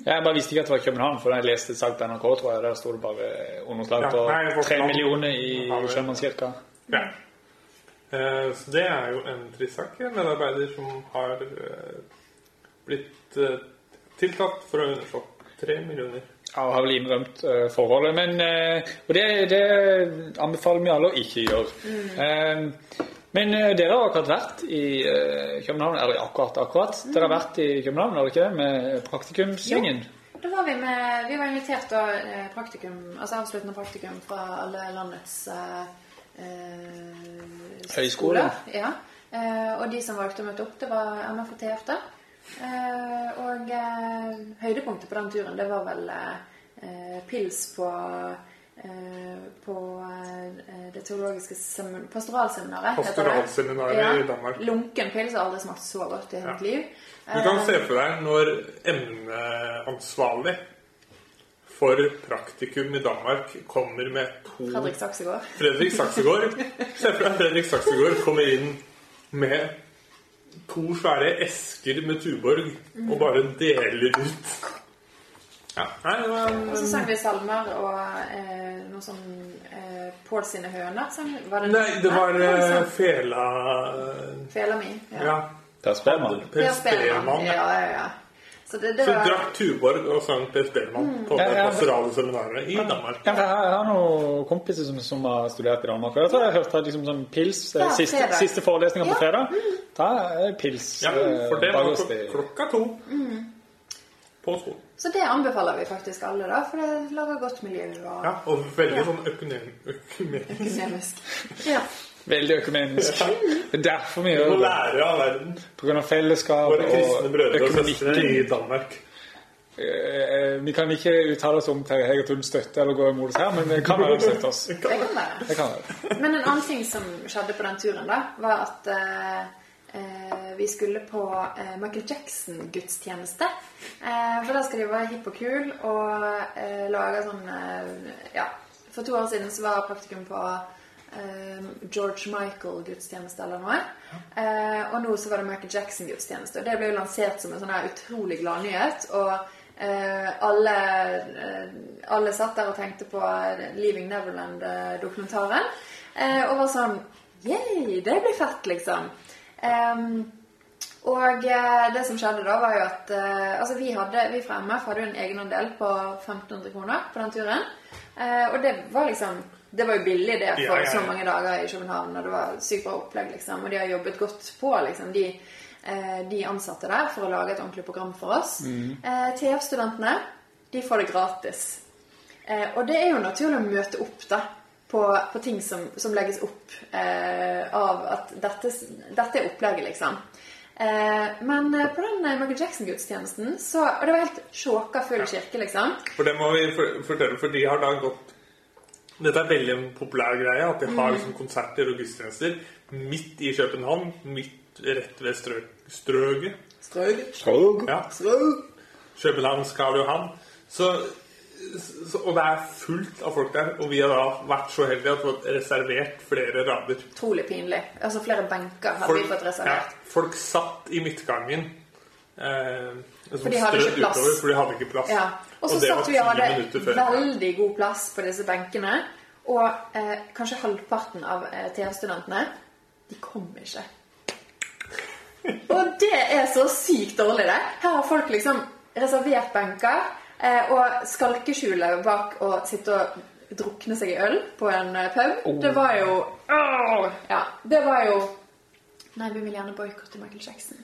Jeg bare visste ikke at det var København, for da jeg leste et sak på NRK, tror jeg, der sto det bare underslag på tre millioner i. Sjømannskirka. Ja. Eh, Så det er jo en trist sak. En medarbeider som har eh, blitt eh, tiltatt for å ha underslått tre millioner. Ja, og har vel innrømt forholdet. Men, og det, det anbefaler vi alle å ikke gjøre. Mm. men dere har akkurat vært i København, eller akkurat, akkurat. Dere har vært i København, har dere ikke det? Med praktikumsgjengen. Da var vi med Vi var invitert eh, praktikum, altså avsluttende praktikum fra alle landets eh, Høyskoler. Ja. Eh, og de som valgte å møte opp, det var MFT ofte. Eh, og eh, høydepunktet på den turen, det var vel eh, pils på eh, på det teologiske pastoralseminaret. pastoralseminaret. ja. i Danmark. Lunken pils har aldri smakt så godt i hele mitt liv. Du kan se for deg når emneansvarlig for praktikum i Danmark kommer med to Fredrik Saksegård. Fredrik Saksegård. Se for deg Fredrik Saksegård kommer inn med to svære esker med Tuborg og bare deler ut. Ja. Nei, det var Og så sang vi salmer og eh, noe sånn eh, Pål sine høner. Sang, var det, Nei, det var eh, Fela Fela mi. Ja. Ja. Per Sperman. Per. Spellemann. Ja, ja, ja. Så det, det Så drakk Tuborg og sang Per Spellemann på det Ja, ja. pastorale seminaret i Danmark. Ja, jeg, har, jeg har noen kompiser som, som har studert i Danmark. Jeg jeg har hørt at liksom, sånn pils eh, Ja, siste, siste forelesninga på fredag. Da er pils Ja, eh, for det var klok klokka to på skolen. Så det anbefaler vi faktisk alle, da, for det lager godt miljø og Ja, og veldig Ja. sånn økonomisk. økonomisk. Ja. Veldig økumenisk. Det er derfor vi gjør det. lære av verden. På grunn av fellesskap Våre kristne og brødre og søstre i Danmark. Eh, Vi kan ikke uttale oss om Terje Hegertun støtte eller gå imot oss her, men det kan være støtte oss. Det kan være. Det kan være. Men en annen ting som skjedde på den turen, da, var at eh, eh, vi skulle på eh, Michael Jackson-gudstjeneste. Eh, for da skal de være hipp og kul og eh, lage sånn eh, Ja. For to år siden så var praktikum på eh, George Michael-gudstjeneste eller noe. Eh, og nå så var det Michael Jackson-gudstjeneste. Og det ble jo lansert som en sånn her utrolig gladnyhet. Og eh, alle, eh, alle satt der og tenkte på Leaving Neverland-dokumentaren. Eh, og var sånn Yay, det blir fett, liksom. Em, og eh, det som skjedde da, var jo at eh, altså vi, hadde, vi fra MF hadde jo en egenandel på 1500 kroner på den turen. Eh, og det var liksom Det var jo billig det for Ja, ja, så mange dager i København, og det var sykt bra opplegg, liksom. Og de har jobbet godt på, liksom, de, eh, de ansatte der, for å lage et ordentlig program for oss. Eh, TF-studentene, de får det gratis. Eh, og det er jo naturlig å møte opp da på, på ting som, som legges opp eh, av at dette, dette er opplegget, liksom. Eh, men på den Michael Jackson-gudstjenesten så Og det var helt sjåka full kirke, liksom. For det må vi for fortelle, for de har da gått Dette er veldig en populær greie, at de har liksom konserter og gudstjenester midt i København. Midt rett ved strø strøget. Strøk. Ja. København Københavns Karl Johan. Så, så, og det er fullt av folk der. Og vi har da vært så heldige at vi har fått reservert flere rader. Trolig pinlig. Altså flere benker hadde vi fått reservert. ja, folk satt i midtgangen. Eh, For de hadde ikke plass. Utover, for de hadde ikke plass. Ja. Og så satt vi og hadde veldig god plass på disse benkene. Og eh, kanskje halvparten av eh, TF-studentene, de kom ikke. Og det er så sykt dårlig, det. Her har folk liksom reservert benker eh, og skalkeskjulet bak å sitte og drukne seg i øl på en pub. pub. Det var jo! Ja, det var jo Nei, vi vil gjerne boikotte Michael Jackson.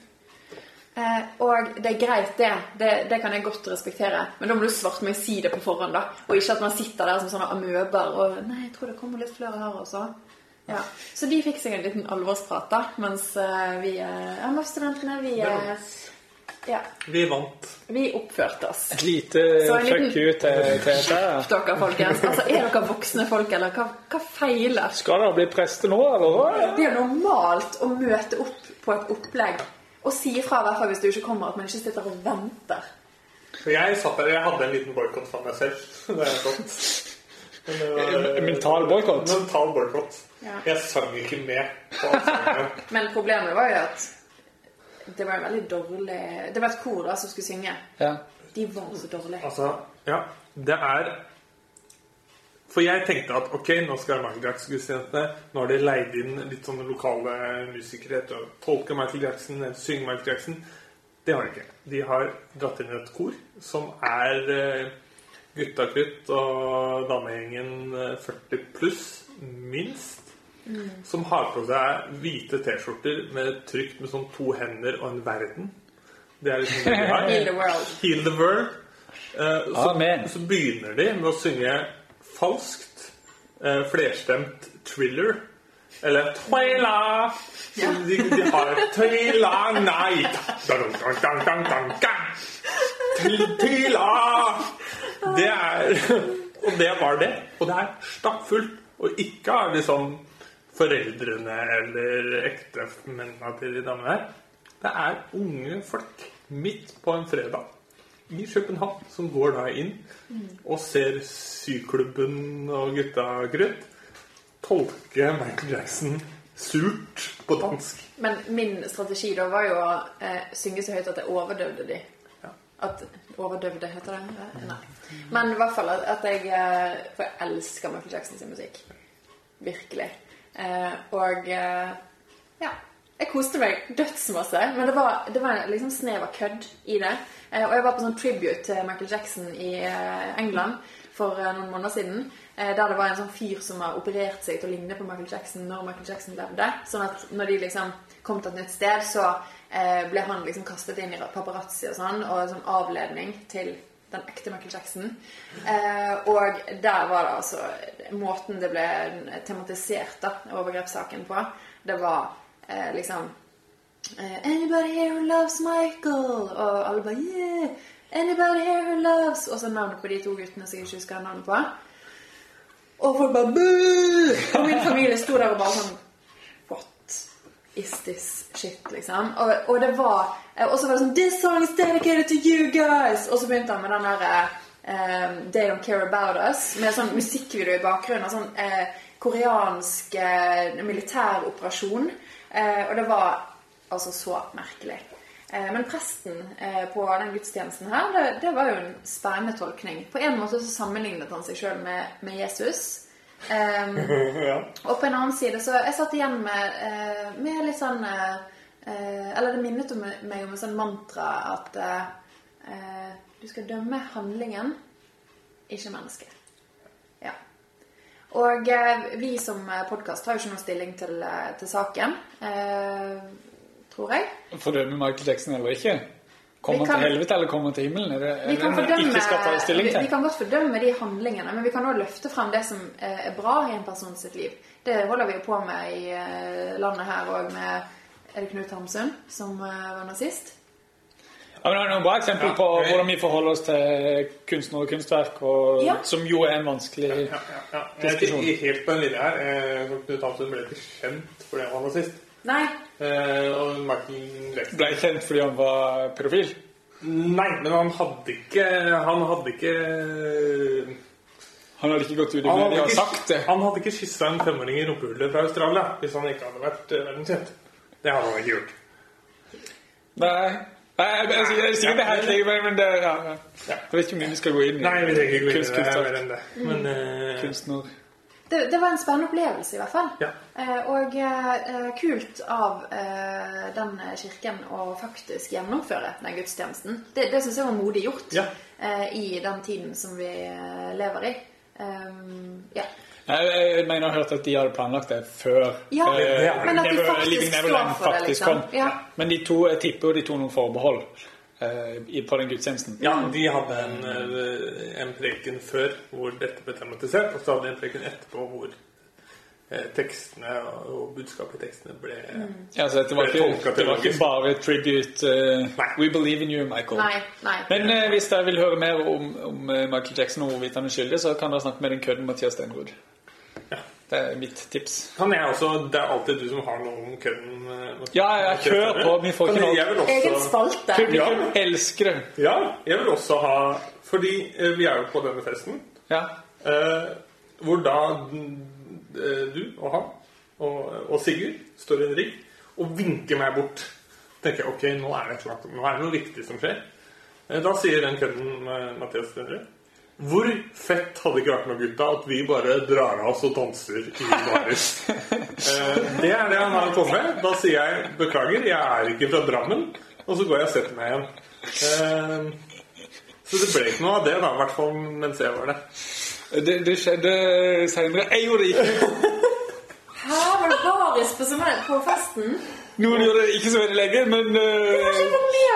Eh, og det er greit, det. det. Det kan jeg godt respektere. Men da må du svarte meg si det på forhånd, da. Og ikke at man sitter der som sånne amøber og Nei, jeg tror det kommer litt flere her også. Ja. Så de fikk seg en liten alvorsprat, da. Mens eh, vi eh, ja, studentene, vi eh, ja, Vi vant. vi oppførte oss. Et lite fuck you til, til. Dere, folkens. Altså, er dere voksne folk, eller hva, hva feiler? Skal dere bli prester nå, eller? Det er jo normalt å møte opp på et opplegg og si ifra hvert fall hvis du ikke kommer, at man ikke sitter og venter. Så jeg satt der, jeg hadde en liten boikott for meg selv. Det er godt. Det var- Mental boikott? Mental boikott. Ja. Jeg sang ikke med. Men problemet var jo at det var en veldig dårlig Det var et kor da som skulle synge. Ja. De var så dårlige. Altså, ja, det er For jeg tenkte at ok, nå skal Michael Jackson-gudstjeneste. Nå har de leid inn litt sånne lokale musikere til å tolke Michael Jackson synge Michael Jackson. Det har de ikke. De har dratt inn et kor som er eh, gutta krutt og damegjengen eh, 40 pluss, minst. Som har på seg hvite T-skjorter med trykt med sånn to hender og en verden. Det er liksom det de har. Heal the world. Heal the world. Uh, så, så begynner de med å synge falskt, eh, flerstemt thriller. Eller. Så de, de har dang. Ty- Twyla Det er Og det var det. Og det er stappfullt. Og ikke av liksom foreldrene eller ektemennene til de damene her. Det er unge folk midt på en fredag i København som går da inn og ser Syklubben og Gutta grøt tolke Michael Jackson surt på dansk. Men min strategi da var jo å eh, synge så høyt at jeg overdøvde de. Ja. At Overdøvde, heter det? Nei. Men i hvert fall at, at jeg eh, For jeg elsker Michael Jackson sin musikk. Virkelig. Eh, og eh, ja. Jeg koste meg dødsmasse, men det var, det var liksom snev av kødd i det. Eh, og jeg var på sånn tribute til Michael Jackson i eh, England for eh, noen måneder siden. Der det var en sånn fyr som har operert seg til å ligne på Michael Jackson når Michael Jackson levde. Sånn at når de liksom kom til et nytt sted, så ble han liksom kastet inn i paparazzi og sånn, og sånn avledning til den ekte Michael Jackson. Og der var det altså Måten det ble tematisert da, overgrepssaken på, det var eh, liksom eh, Anybody here who loves Michael? Og alle bare Yeah! Anybody here who loves Og så navnet på de to guttene som jeg ikke husker navnet på. Og folk bare Boo! Og min familie sto der og bare sånn What is this shit, liksom? Og, og det var eh, Og så var det sånn This song is dedicated to you guys! Og så begynte han med den derre um, They Don't Care About Us med sånn musikkvideo i bakgrunnen. Sånn eh, koreansk eh, militæroperasjon. Eh, og det var altså så merkelig. Eh, men presten eh, på den gudstjenesten her, det, det var jo en spennende tolkning. På en måte så sammenlignet han seg sjøl med, med Jesus. Um, ja. og på en annen side så Jeg satt igjen med, eh, med litt sånn Eller det minnet om, meg om en sånn mantra at eh, du skal dømme handlingen, ikke mennesket. Og eh, vi som podkast har jo ikke noen stilling til, eh, til saken, eh, tror jeg. Fordømme Michael Jackson eller ikke? Kommer han til helvete eller kommer til himmelen? Er det, er Vi kan, fordømme, vi, vi kan godt fordømme de handlingene, men vi kan også løfte frem det som er bra i en person sitt liv. Det holder vi jo på med i landet her òg med Er det Knut Hamsun som var nazist? Ja, men det er noen bra eksempler på hvordan vi forholder oss til kunstner og kunstverk, og, Ja. som jo er en vanskelig Ja, ja, ja. Jeg er ikke helt på en linja her. Knut Hamsun ble ikke kjent fordi han var nazist. Nei. Eh, og Martin Jackson Ble kjent fordi han var profil? Nei, men han hadde ikke Han hadde ikke Han hadde ikke gått ut i Han hadde media og ikke, sagt det. han hadde ikke kyssa en femåring i rumpehullet fra Australia hvis han ikke hadde vært eh, verdenskjent. Det hadde han ikke gjort. Nei. Nei, jeg, jeg, jeg, jeg sier det helt likevel, men det ja, ja. Jeg vet ikke hvor mye vi skal gå inn i. Nei, vi trenger ikke gå inn i Kunst, det kunstverk. mer enn det. Men eh, Kunstner. Det, det var en spennende opplevelse, i hvert fall. Ja. Eh, og eh, kult av eh, den kirken å faktisk gjennomføre den gudstjenesten. Det, det syns jeg var modig gjort Ja. eh, i den tiden som vi lever i. Um, ja. Jeg, jeg mener jeg har hørt at de hadde planlagt det før Ja, eh, men at de faktisk Living står for det, faktisk liksom. kom. Ja. Men de to, jeg tipper jo de tok noen forbehold uh, på den gudstjenesten. Ja, de hadde en, eh, en preken før hvor dette ble tematisert, og så hadde de en preken etterpå hvor tekstene og, budskapet i tekstene ble Ja, så det var ikke, det var ikke bare tribute uh, We believe in you, Michael. Nei, nei. Men uh, hvis dere vil høre mer om, om Michael Jackson og hvorvidt han er skyldig, så kan dere snakke med den kødden Mathias Stenrud. Ja. Det er mitt tips. Kan jeg også Det er alltid du som har noe om kødden. eh, Ja, ja, kjør på, vi får ikke noe- Egen spalte. Publikum elsker det. ja, jeg vil også ha Fordi eh, vi er jo på denne festen, Ja. eh, hvor da eh, du og han og, og Sigurd står i en rigg og vinker meg bort. tenker jeg, ok, nå er det, nå er det noe viktig som skjer. Eh, Da sier den kødden Mathias Stenrud Hvor fett hadde ikke vært med gutta at vi bare drar av oss og danser i baris? Eh, det er det han har kommet med. Da sier jeg beklager, jeg er ikke fra Drammen. Og så går jeg og setter meg igjen. Eh, så det ble ikke noe av det, da, i hvert fall mens jeg var der. Det, det skjedde senere. Jeg gjorde det ikke. Hæ, var det baris på, på festen. Noen gjør det ikke så veldig lenge, men eh,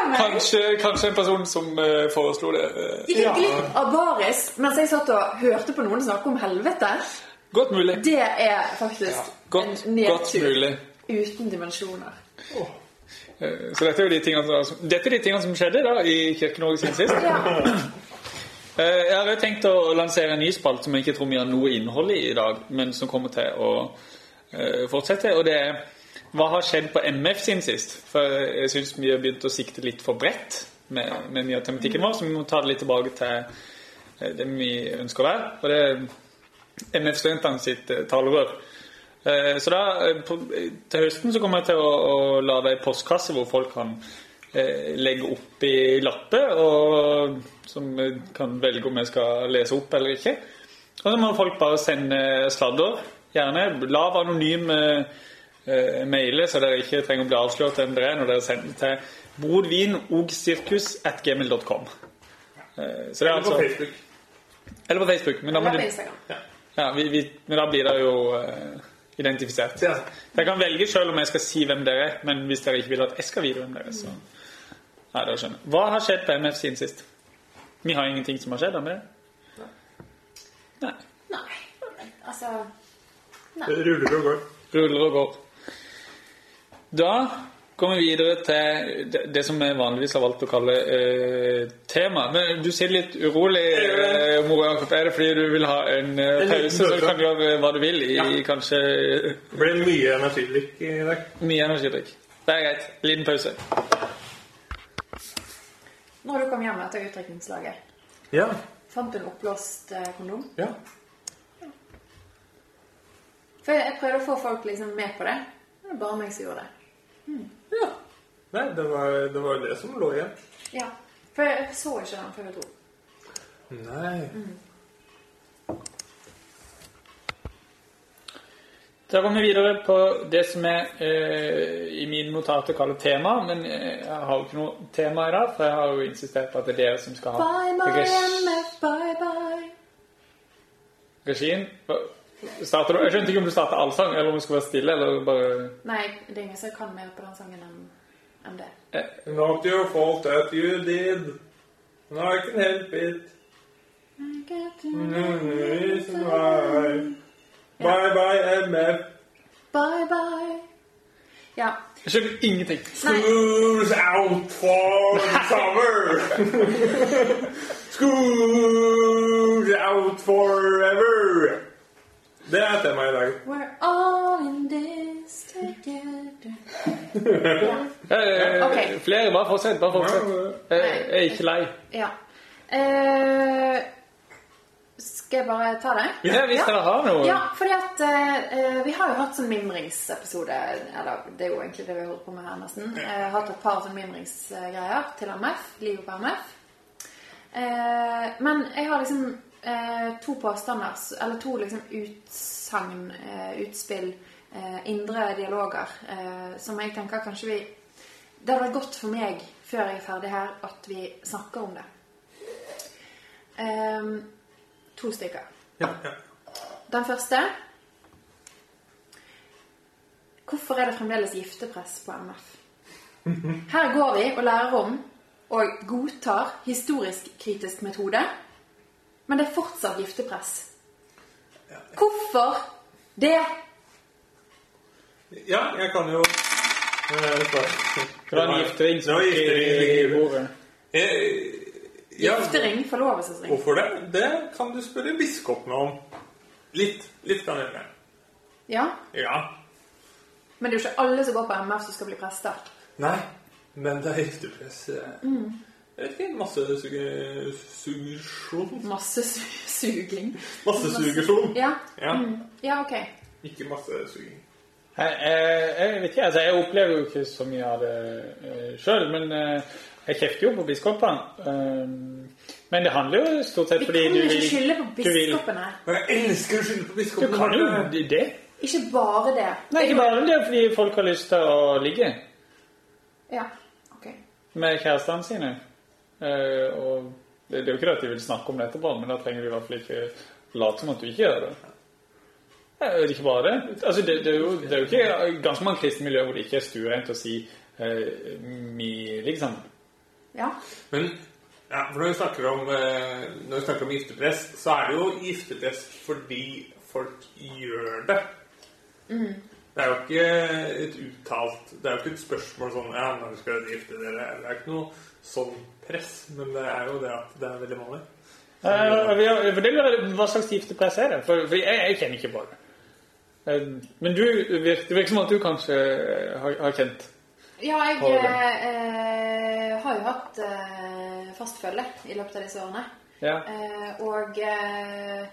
meg. kanskje, kanskje en person som uh, foreslo det. Uh, Gikk ja. glipp av baris mens jeg satt og hørte på noen snakke om helvete? godt mulig. Det er faktisk Godt, en nedtur uten dimensjoner. Oh. Så dette er de tingene som, dette er de tingene som skjedde da i Kirke-Norge siden sist. Ja. Eh, Jeg har tenkt å lansere en ny spalt som jeg ikke tror vi har noe innhold i i dag, men som kommer til å eh, fortsette. Og det er hva har skjedd på MF siden sist? For jeg syns vi har begynt å sikte litt for bredt med, med mye av tematikken vår, så vi må ta det litt tilbake til eh, det vi ønsker å være. Og det er MF-studentene sitt eh, talerør. Eh, Så da, til høsten så kommer jeg til å, å lage ei postkasse hvor folk kan legge opp i lapper, og som kan velge om jeg skal lese opp eller ikke. Og så må folk bare sende sladder, gjerne lav anonym eh, mailer, så dere ikke trenger å bli avslørt hvem dere er når dere sender til brodvinogsirkus.gmil.com. Eh, Så det er Eller på altså Facebook. Eller på Facebook. Men da, må Eller på du, ja, vi, vi, men da blir det jo eh, identifisert. Ja. Jeg kan velge selv om jeg skal si hvem dere er, men hvis dere ikke vil at jeg skal vite hvem dere er, så Nei, det skjønner jeg. Hva har skjedd på MF siden sist? Vi har ingenting som har skjedd, har vi det? Nei. Nei. Altså Det ruller og går. Ruller og går. Da går vi videre til det, som vi vanligvis har valgt å kalle eh, tema. Men du ser litt urolig, eh, Moro Jakob. Er det fordi du vil ha en eh, pause, så du kan gjøre hva du vil i Ja. kanskje Det ble mye energidrikk i dag. mye energidrikk? Det er greit. Liten pause. Når du kom hjem etter utdrikningslaget, Ja. fant du en oppblåst eh, kondom? ja. For jeg prøvde å få folk liksom med på det. Det er bare meg som gjorde det. Ja. Nei, det var, det var det som lå igjen. Ja. For jeg så ikke den før dro. Nei. Da går vi videre på det som jeg eh, i mine notater kaller tema. Men eh, jeg har jo ikke noe tema i dag, for jeg har jo insistert på at det er dere som skal ha Bye, my regi- MF, bye, bye. regien. Starter du? Jeg skjønte ikke om du starter allsang, eller om du skal være stille, eller bare Nei, det er ingen som kan mer på den sangen enn en det. Not your fault that you did. And I can help it. No reason why. Bye bye, MF. Bye, bye. Ja. Jeg skjønner ingenting. School's out for summer. School's out forever. Det er temaet i dag. We're all in this together. ja. okay. Flere, bare fortsett. Bare fortsett. Jeg, jeg er ikke lei. Ja. Uh, skal jeg bare ta det? Ja, hvis dere har noe. Ja, fordi at uh, vi har jo hatt sånn mimringsepisode Eller det er jo egentlig det vi holder på med her, nesten. Uh, hatt et par sånn mimringsgreier til MF. Livet på MF. Uh, men jeg har liksom eh, to påstander, eller to liksom utsagn, eh, utspill, eh, indre dialoger, eh, som jeg tenker kanskje vi Det hadde vært godt for meg, før jeg er ferdig her, at vi snakker om det. Eh, to stykker. Ja, ja. den første Hvorfor er det fremdeles giftepress på MF? Her går vi og lærer om og godtar historisk-kritisk metode, men det er fortsatt giftepress. Hvorfor det? Ja, jeg kan jo Fra. En giftering som ligger i bordet. Eh, ja, Giftering, forlovelsesring. Hvorfor det? Det kan du spørre biskopen om. Litt. Litt kan jeg gjøre. Ja, Ja. men det er jo ikke alle som går på MF som skal bli prester. Nei, men det er giftepress. eh, Jeg vet ikke, massesuggesjon? Masse su suging. Massesuggesjon. Ja. Ja. Mm. ja, ok. Ikke massesuging. Jeg, jeg, jeg vet ikke, altså jeg opplever jo ikke så mye av det uh, sjøl, men eh, jeg kjefter jo på biskopene. Eh, men det handler jo stort sett Vi du kan Vi jo ikke vil skylde på du vil- biskopene. Jeg elsker å skylde på Du kan jo det. Ikke bare det. Nei, ikke bare det fordi folk har lyst til å ligge Ja, ok. med kjærestene sine. Eh, og det, er jo ikke det at de vil snakke om det etterpå, men da trenger du i hvert fall ikke late som at du ikke gjør det. Eh, Det er ikke bare det. Altså, det, det, er jo, det er jo ikke ganske mange kristne miljøer hvor det ikke er stuereint å si eh, mi, liksom. Ja. Men ja, for når vi snakker om, eh, når vi snakker om giftepress, så er det jo giftepress fordi folk gjør det. Det er jo ikke et uttalt Det er jo ikke et spørsmål sånn Ja, når skal dere gifte dere? Det er ikke noe sånn press, men det er jo det at det er veldig vanlig. Uh, for det lurer Hva slags giftepress er det? For, for jeg, jeg kjenner ikke på det. Uh, men du, det virker som at du kanskje har, har kjent Ja, jeg eh, har jo hatt uh, fast følge i løpet av disse årene. Ja. Eh, og eh,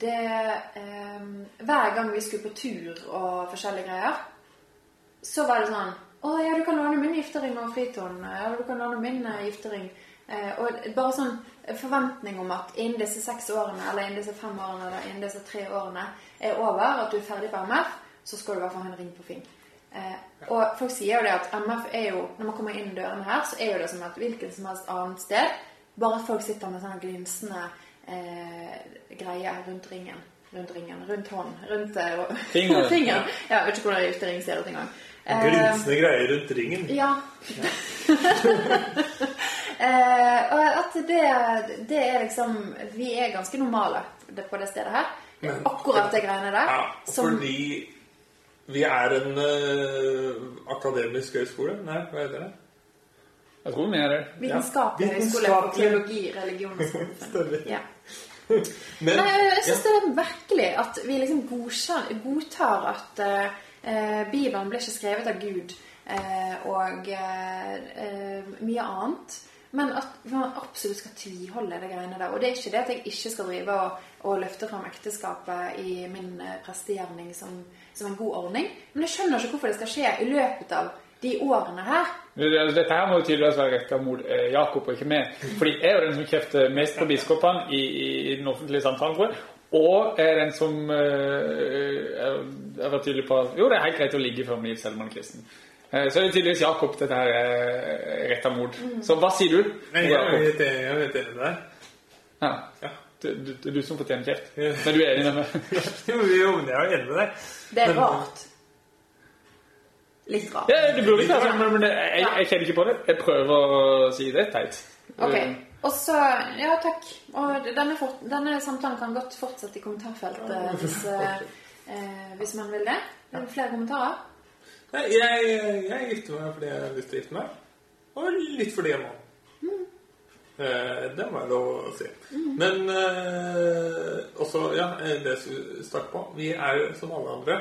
det eh, Hver gang vi skulle på tur og forskjellige greier, så var det sånn Å ja, du kan låne min giftering og friton. Ja, du kan låne min eh, giftering. Eh, og bare sånn forventning om at innen disse seks årene, eller innen disse fem årene, eller innen disse tre årene er over, at du er ferdig på MF, så skal du i hvert fall ha en ring på Finn. Eh, og folk sier jo det at MF er jo, når man kommer inn dørene her, så er jo det som et hvilket som helst annet sted. Bare at folk sitter med sånn glinsende eh, greie rundt ringen. Rundt ringen, rundt hånden, rundt eh, Fingeren. fingeren. Ja, jeg vet ikke hvordan giftering ser ut engang. Eh, greier rundt ringen. ja. eh, og at det, det er liksom Vi er ganske normale på det stedet her. Er Men- akkurat det greiene der. Ja, som, fordi vi er en uh, akademisk høyskole. Nei, hva heter det? Jeg tror vi er det. Vitenskapelig Ja, høyskole for teologi, religion og samfunn. Ja. Men Nei, jeg syns det er merkelig at vi liksom godtar at eh, Bibelen ble ikke skrevet av Gud eh, og eh, eh, mye annet. Men at man absolutt skal tviholde det greiene der. Og det er ikke det at jeg ikke skal drive og, og løfte fram ekteskapet i min eh, prestegjerning som, som en god ordning. Men jeg skjønner ikke hvorfor det skal skje i løpet av de årene her. Dette her må jo tydeligvis være retta mot eh, Jakob og ikke meg. Fordi jeg er jo den som kjefter mest på biskopene i, i den offentlige samtalen. Jeg. Og er den som jeg er- er vært tydelig på at jo, det er helt greit å ligge før man gifter selv om man er kristen. Eh, så er det tydeligvis Jakob dette her er retta mot. Så hva sier du? Nei, jeg er Jakob? helt enig jeg med deg. Ja. Ja. Det du, er du som fortjener kjeft. Ja. Men du er enig med meg? Jo, men jeg er enig med deg. Det er rart. Litt rart. Ja, det burde ikke være sånn, men, men jeg, jeg kjenner ikke på det. Jeg prøver å si det teit. Ok. Og så Ja, takk. Og denne, for, denne samtalen kan godt fortsette i kommentarfeltet hvis, eh, eh, hvis man vil det. Det flere kommentarer? Nei, jeg, jeg gifter meg fordi jeg har lyst til å gifte meg. Og litt fordi jeg må. Eh, det må jeg lov å si. Men eh, også, ja, eh, det vi starte på Vi er jo som alle andre.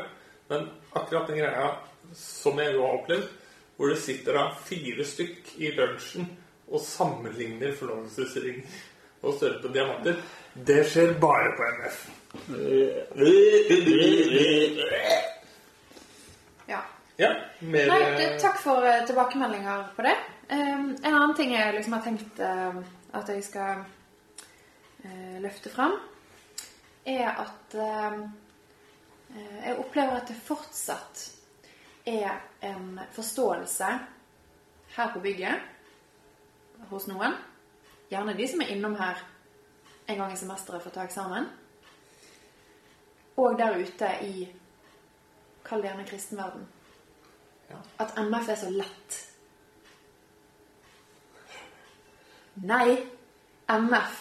Men akkurat den greia som jeg jo har opplevd, hvor det sitter da fire stykk i lunsjen og sammenligner forlovelsesring og større på diamanter, det skjer bare på MF. Ja. Ja, mer Nei, eh, det, takk for eh, tilbakemeldinger på det. Um, en annen ting jeg liksom har tenkt eh, at jeg skal løfte fram, er at jeg opplever at det fortsatt er en forståelse her på bygget hos noen. Gjerne de som er innom her en gang i semesteret for å ta eksamen. og der ute i Kall det gjerne kristenverden. Ja. At MF er så lett. Nei, MF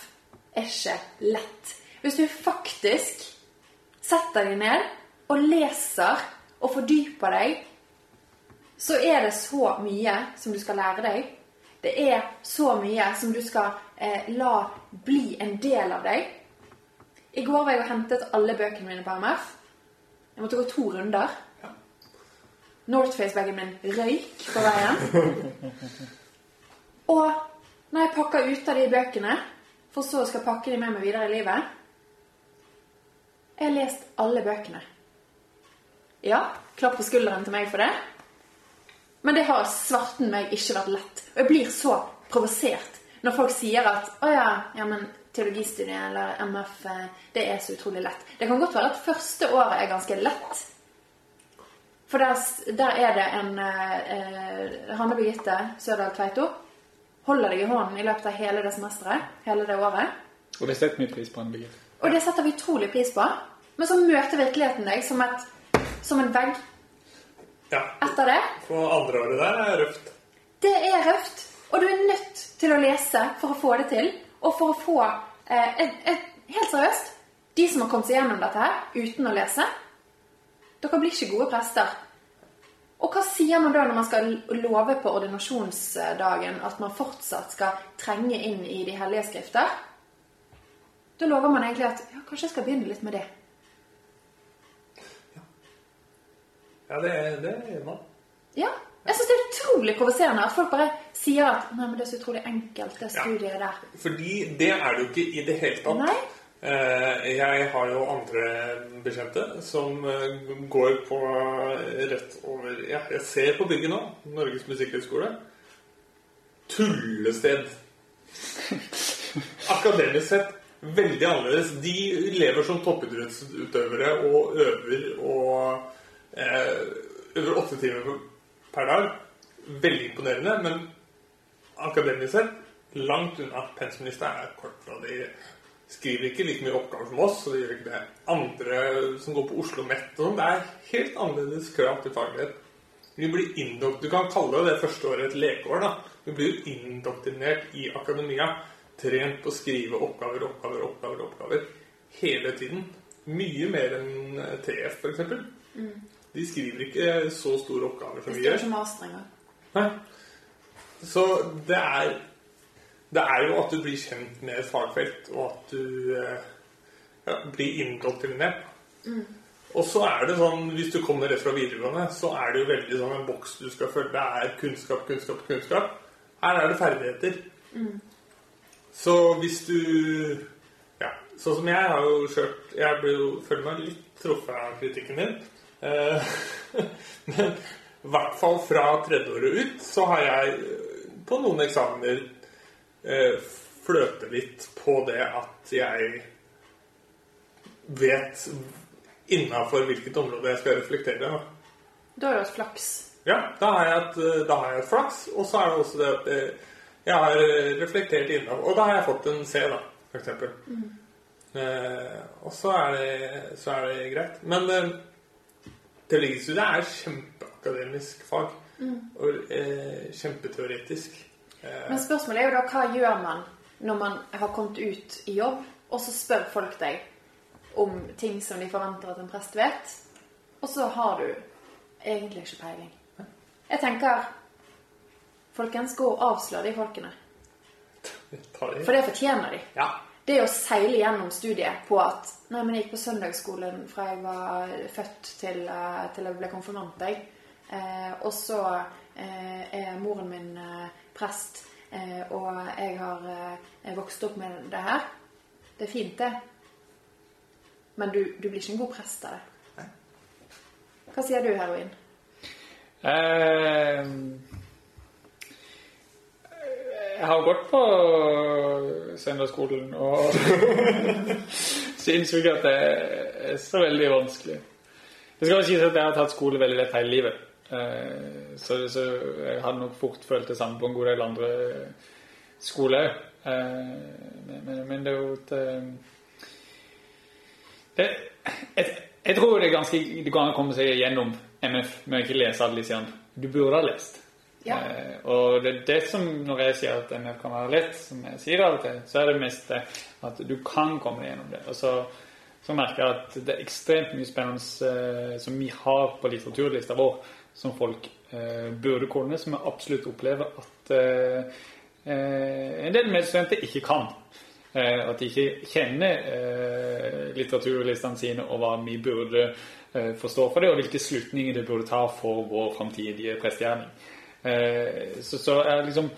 er ikke lett. Hvis du faktisk setter deg ned og leser og fordyper deg, så er det så mye som du skal lære deg. Det er så mye som du skal eh, la bli en del av deg. I går var jeg og hentet alle bøkene mine på MF. Jeg måtte gå to runder. Northface-bagen min røyk på veien. Og når jeg pakker ut av de bøkene, for så skal pakke de med meg videre i livet Jeg har lest alle bøkene. Ja, klapp på skulderen til meg for det. Men det har svarten meg ikke vært lett. Og jeg blir så provosert når folk sier at å ja, ja, men teologistudiet eller MF, eh, det er så utrolig lett. Det kan godt være at første året er ganske lett. For der, der er det en eh, Hanne Birgitte Sørdal Tveito. Holder deg i hånden i løpet av hele det semesteret. Hele det året. Og det setter vi pris på. Anne Birgitte. Og det setter vi utrolig pris på. Men så møter virkeligheten deg som, et, som en vegg Ja. etter det. For andre året der er røft. Det er røft. Og du er nødt til å lese for å få det til. Og for å få eh, et, et, Helt seriøst, de som har kommet seg gjennom dette her uten å lese, dere blir ikke gode prester. Og hva sier man da når man skal love på ordinasjonsdagen at man fortsatt skal trenge inn i de hellige skrifter? Da lover man egentlig at ja, kanskje jeg skal begynne litt med det. Ja, det, det er man. Ja, jeg synes det er utrolig provoserende at folk bare sier at Nei, men det er så utrolig enkelt, det studiet der. Fordi det er det jo ikke i det hele tatt. Nei. Eh, Jeg har jo andre bekjente som eh, går på rett over Ja, jeg ser på bygget nå. Norges musikkhøgskole. Tullested. Akademisk sett veldig annerledes. De lever som toppidrettsutøvere og øver og eh, øver åtte timer per dag. Veldig imponerende, men akademisk sett langt unna. Pensjonista er kort fra de skriver ikke like mye oppgaver som oss, så de gjør ikke det. Andre som går på Oslo Met og sånn, det er helt annerledes krav til faglighet. Vi blir indok Du kan kalle det første året et lekeår, da. Vi blir indoktrinert i akademia. Trent på å skrive oppgaver, oppgaver, oppgaver, oppgaver. Hele tiden. Mye mer enn TF, f.eks. De skriver ikke så store oppgaver som Det vi står gjør. ikke master engang. Nei. Så det er Det er jo at du blir kjent med et fagfelt, og at du eh, ja, blir indoktrinert. Og så er det sånn, hvis du kommer rett fra videregående, så er det jo veldig sånn en boks du skal følge. Det er kunnskap, kunnskap, kunnskap. Her er det ferdigheter. Så hvis du Ja, sånn som jeg har jo kjørt Jeg føler meg litt truffet av kritikken din. Eh, Men i hvert fall fra tredjeåret ut så har jeg eh, på noen eksamener eh, fløte litt på det at jeg vet innafor hvilket område jeg skal reflektere. Da. Har du hatt flaks. Ja, da har jeg et, da har jeg et flaks, og så er det også det at jeg har reflektert innafor Og da har jeg fått en C, da, f.eks. Mm. Eh, og så er, det, så er det greit. Men eh, teologistudiet er kjempeakademisk fag. Og eh, kjempeteoretisk. Eh, Men spørsmålet er jo da hva gjør man når man har kommet ut i jobb, og så spør folk deg om ting som de forventer at en prest vet, og så har du egentlig ikke peiling. Jeg tenker Folkens, gå og avslør de folkene. For det fortjener de. Ja. Det å seile gjennom studiet på at Nei, men jeg gikk på søndagsskolen fra jeg var født til, eh, til jeg ble konfirmant. Jeg. Eh, og så eh, er moren min eh, prest, eh, og jeg har eh, vokst opp med det her. Det er fint, det. Men du, du blir ikke en god prest av det. Hva sier du, heroin? Eh, jeg har gått på søndagsskolen og syns ikke at det er så veldig vanskelig. Det skal sies at jeg har tatt skole veldig lett hele livet. Eh, så, jeg hadde nok fort følt det samme på en god del andre skoler. Eh, men, men, det er jo et eh, jeg, tror det er ganske det kan komme seg gjennom MF med å ikke lese alle disse andre. Du burde ha lest. Ja. Eh, og det er det som, når jeg sier at MF kan være lett, som jeg sier av og til, så er det mest at du kan komme deg gjennom det. Og så, så merker jeg at det er ekstremt mye spennende eh, som vi har på litteraturlista vår, som folk eh, burde kunne, som jeg absolutt opplever at eh, eh, en del medstudenter ikke kan. Eh, at de ikke kjenner litteraturlistene sine og hva vi burde forstå for det, og hvilke slutninger det burde ta for vår framtidige prestegjerning. Eh, så, så er liksom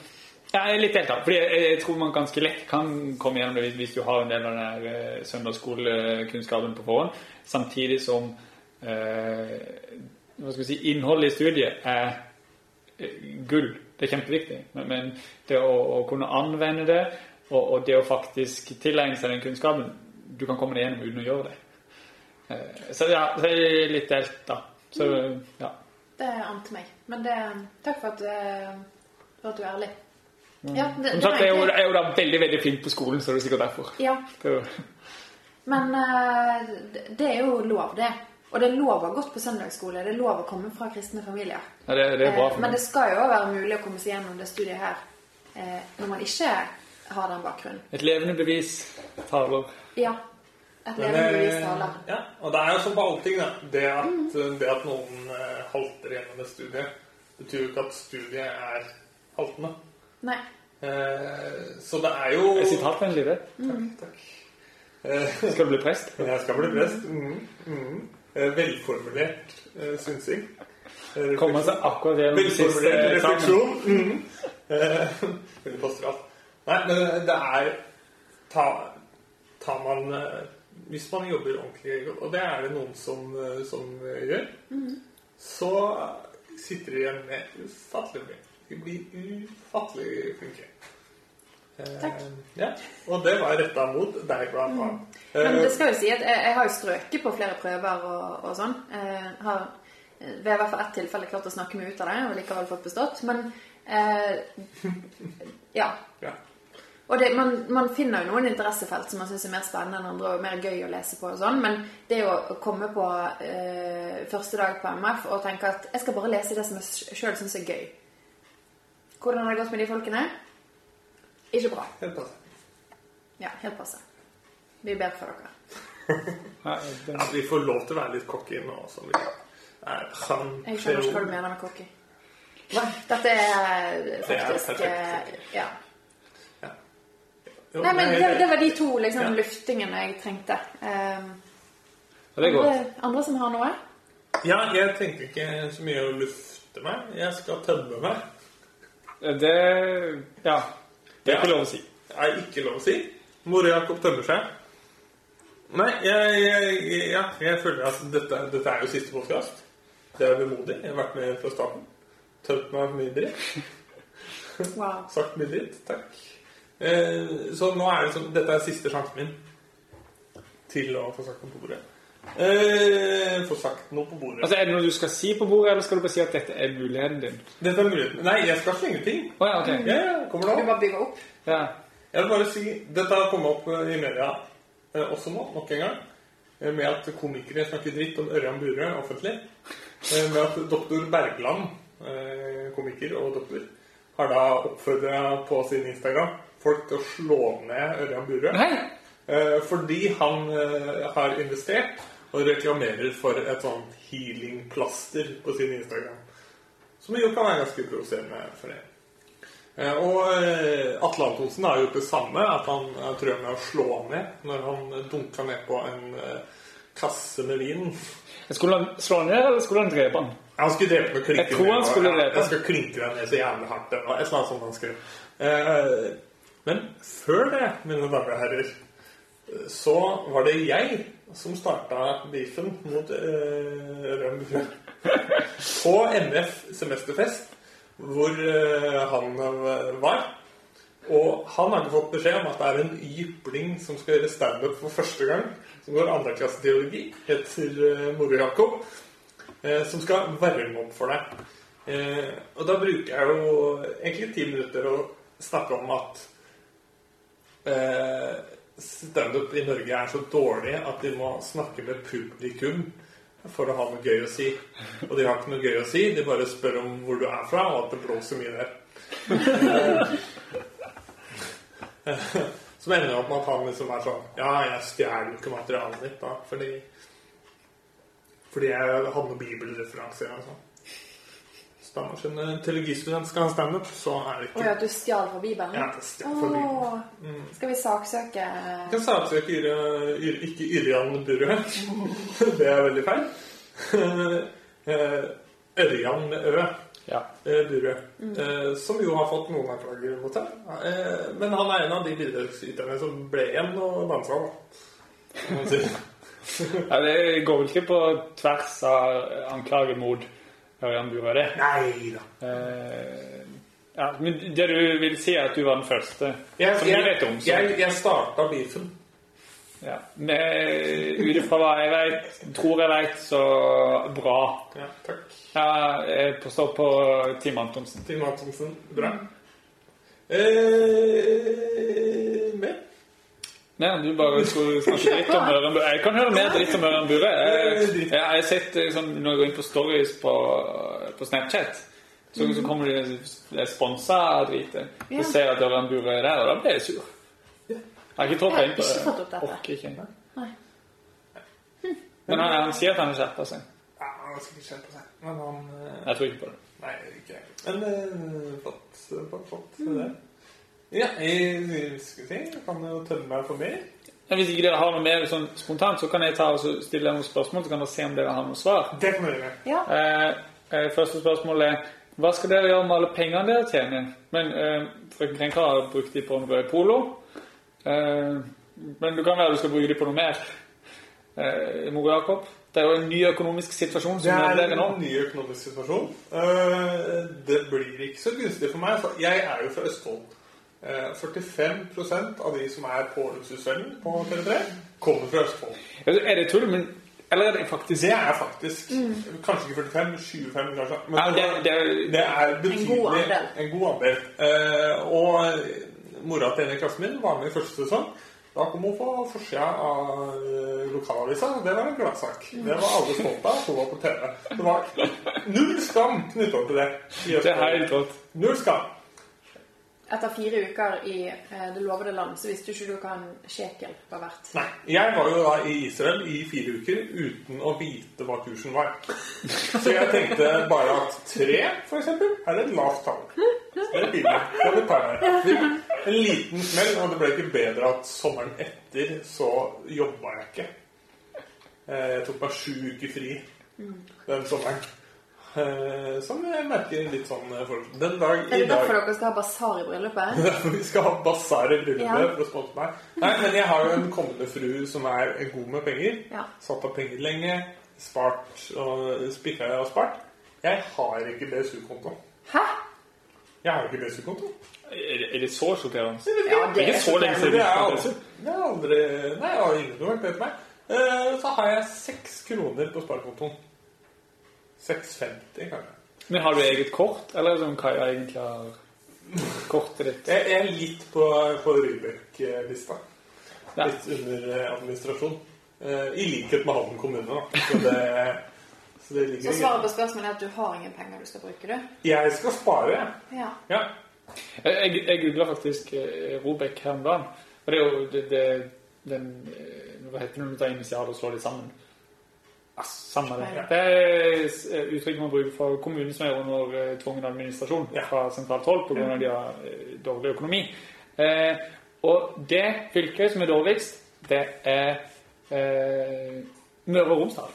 jeg er litt deltatt, fordi jeg, jeg tror man ganske lett kan komme gjennom det hvis, du har en del av den der eh, søndagsskolekunnskapen på forhånd, samtidig som eh, hva skal vi si, innholdet i studiet er eh, gull. Det er kjempeviktig. Men, men det å, å kunne anvende det, og, og det å faktisk tilegne seg den kunnskapen Du kan komme deg gjennom uten å gjøre det. Eh, så ja, så jeg er litt delt, da. Så ja. Det ante meg. Men det, takk for at, uh, for at du er ærlig. Ja, det, Som sagt, jeg er jo, jeg er jo da veldig veldig flink på skolen, så det er sikkert derfor. Ja, Det er men uh, det- er jo lov, det. Og det er lov å ha gått på søndagsskole. Det er lov å komme fra kristne familier. Ja, det, det er bra for meg. Men det skal jo være mulig å komme seg gjennom det studiet her eh, når man ikke har den bakgrunnen. Et levende bevis taler. Ja. Et Men, eh. Ja, og det er jo som på allting, da. Det at, det at noen eh, halter gjennom et studie, betyr jo ikke at studiet er haltende. Nei. Eh, så det er jo Er sitatvennlig, det? Takk. Eh, Skal du bli prest? jeg skal bli prest. Mm, mm. Eh, velformulert eh, synsing. Eh, Komme seg akkurat gjennom siste refleksjonen. refleksjon. Mm. Eh, Veldig pastoralt. Nei, men det er ta, Tar man eh, Hvis man jobber ordentlig, og det er det noen som, eh, som gjør, gjør, så sitter de igjen med ufattelig mye. De blir ufattelig flinke. Eh, Takk. Ja, og det var retta mot deg, blant annet. Men Eh, det skal jo si at jeg, jeg har jo strøket på flere prøver og, og sånn. Eh, har eh, ved i hvert fall ett tilfelle klart å snakke meg ut av det og likevel fått bestått. Men eh, ja. ja. Og det, man, man finner jo noen interessefelt som man syns er mer spennende enn andre og mer gøy å lese på. og sånn, Men det å komme på eh, første dag på MF og tenke at jeg skal bare lese det som jeg sjøl syns er gøy Hvordan har det gått med de folkene? Ikke bra. Helt passe. Ja, helt passe. Vi ber for dere. Ja, vi får lov til å være litt cocky nå også. Vi er han Jeg skjønner ikke hva du mener med cocky. Dette er faktisk perfekt. eh, Ja. Jo, Nei, men det, det var de to liksom, Ja. luftingene jeg trengte. Um, det er godt. andre, andre som har noe? Ja, jeg tenkte ikke så mye å lufte meg. Jeg skal tømme meg. Det Ja. Det er ikke lov å si. Det er ikke lov å si. Mor Jakob tømmer seg. Nei, jeg, jeg, ja, jeg føler at dette, dette er jo siste podkast. Det er vemodig. Jeg har vært med fra starten. Tømt meg for mye dritt. Wow. Sagt mye dritt. Takk. Eh, så nå er det sånn Dette er siste sjansen min til å få sagt noe på bordet. Eh, få sagt noe på bordet. Altså, Er det noe du skal si på bordet, eller skal du bare si at dette er muligheten din? Dette er muligheten. Nei, jeg skal slenge ting. Å ja, ok. Ja, ja, kommer Du det bare opp? bygger opp. Ja. Jeg vil bare si Dette har kommet opp eh, i media eh, også nå, nok en gang. eh, Med at komikere snakker dritt om Ørjan Burøe offentlig. Eh, Med at doktor Bergland, eh, komiker og doktor, har da oppfordra på sin Instagram folk til å slå ned Ørjan Burøe. Eh, Fordi han eh, har investert og reklamerer for et sånt healing-plaster på sin Instagram. Som jo kan være ganske provoserende for det. Eh, Og eh, Atle Antonsen har gjort det samme, at han trør med å slå ned når han dunka ned på en kasse med vin. Skulle han slå ned, eller skulle han drepe han? Han skulle drepe med klinke Jeg tror han ned, skulle drepe drepe. Jeg skal klinke deg ned så jævlig hardt. Et eller annet sånt han skrev. Eh, Men før det, mine damer og herrer, så var det jeg som starta beefen mot uh, Røm på NF semesterfest, hvor eh, han eh, var. Og han har ikke fått beskjed om at det er en jypling som skal gjøre standup for første gang, som går andreklasseteologi, heter uh, Moro Jakob, eh, som skal varme opp for deg. Eh, og da bruker jeg jo egentlig ti minutter å snakke om at eh, standup i Norge er så dårlig at de må snakke med publikum for å ha noe gøy å si. Og de har ikke noe gøy å si, de bare spør om hvor du er fra, og at det blåser mye der. Som ender opp med at han liksom er sånn Ja, jeg stjeler jo ikke materialet ditt, da, fordi Fordi jeg hadde noen bibelreferanser og sånn. Må en teologistudent skal ha standup, så er det ikke at du stjal fra Bibelen? Ja, jeg stjal fra Bibelen. Mm. Skal vi saksøke Vi kan saksøke Yre, Yre, ikke Yrjan Burøe. Det er veldig feil. Eh, Ørjan med Ø. Ja. eh, Burøe. Mm. Som jo har fått noen anklager mot seg. Eh, Men han er en av de bidragsyterne som ble igjen og dansa, ja, det går vel ikke på tvers av anklager mot Ørjan det. Nei da. Eh, ja, men det du vil si, er at du var den første Jeg, som du vet om. jeg, så- jeg, jeg starta beefen. Ja. Med- Ut ifra hva jeg vet, tror jeg vet, så bra. Ja, takk. Ja, jeg står på Team Antonsen. Tim Antonsen. Bra. Eh, mer? Nei, du bare skulle snakke dritt om Ørjan Jeg kan høre mer dritt om Ørjan Jeg, jeg, jeg har sett sånn, når jeg går inn på stories på, på Snapchat, så, så kommer de og sponsa dritet. Ja. Så ser jeg at Ørjan Burøe er der, og da blir jeg sur. Jeg har ikke har inn på ikke det. fått opp dette. Orker ikke. Nei. Men han, han sier at han har skjerpa seg. Ja, han har sikkert kjent på seg. Men han eh, Jeg tror ikke på det. Nei, ikke jeg. Men eh, flott, flott, flott Mm. det. Ja, jeg skal se. Jeg kan jo tømme meg for mer. Ja, hvis ikke dere har noe mer sånn spontant, så kan jeg ta og stille noen spørsmål, så kan dere se om dere har noe svar. Det kan dere. Ja. Eh, eh, første spørsmål er hva skal dere gjøre med alle pengene dere tjener? Men eh, Frøken Krenka har brukt de på en rød polo. Eh, men det kan være du skal bruke de på noe mer. Eh, Mor Jakob, det er jo en ny økonomisk situasjon Det som er er dere nå. en ny økonomisk situasjon. Uh, det blir ikke så gunstig for meg. For jeg er jo fra Østfold. Eh, 45% av de som er på Luksusfellen på TV3, kommer fra Østfold. Er det tull, men Eller er det faktisk Det er faktisk Kanskje ikke 45, 25 kanskje. Men Ja, det, det, Det er betydelig. god andel. En god andel. Eh, og mora til en i klassen min var med i første sesong. Da kom hun på forsida av eh, lokalavisa, det var en gladsak. Det var alle stolte av hun var på TV. Det var null skam knytta til det. det er helt rått. Null skam. Etter fire uker i eh, det lovede land, så visste du ikke du hva en shekel var verdt. Nei. Jeg var jo da i Israel i fire uker uten å vite hva kursen var. Så jeg tenkte bare at tre, for eksempel, er et lavt tall. Det er billig. En liten smell, og det ble ikke bedre at sommeren etter så jobba jeg ikke. Eh, Jeg tok bare sju uker fri den sommeren. Eh, Som jeg merker litt sånn eh, for Den dag Er i det derfor dag dere skal ha basar i bryllupet? Derfor vi skal ha basar i bryllupet Ja. for å sponse meg. Nei, men jeg har jo en kommende fru som er god med penger. Ja. Satt av penger lenge. Spart og spikra og spart. Jeg har ikke BSU-konto. Hæ? Jeg har ikke BSU-konto. Er det, er så sjokkerende? Ja, det Ikke er så lenge siden. Det er aldri, det er aldri Nei, jeg har ingen som har vært med meg. Eh, Så har jeg seks kroner på sparekontoen. 6,50 kanskje. Men har du eget kort, eller som Kaja egentlig har kortet ditt? Jeg er litt på, på Rybek-lista. Ja. Litt under eh, administrasjon. Eh, I likhet med Halden kommune, da. Så det, så det ligger Så svaret på spørsmålet er at du har ingen penger du skal bruke, du? Jeg skal spare, jeg. Ja. Ja. Jeg, jeg googla faktisk eh, Robek her om dagen. Og det er jo det, det, den Hva heter det når du tar initialer og slår de sammen? Samme det. Det er eh, uttrykk man bruker for kommunen som er under eh, tvungen administrasjon Ja. fra sentralt hold pga. at de har eh, dårlig økonomi. Eh, og det fylket som er dårligst, det er eh, Møre og Romsdal.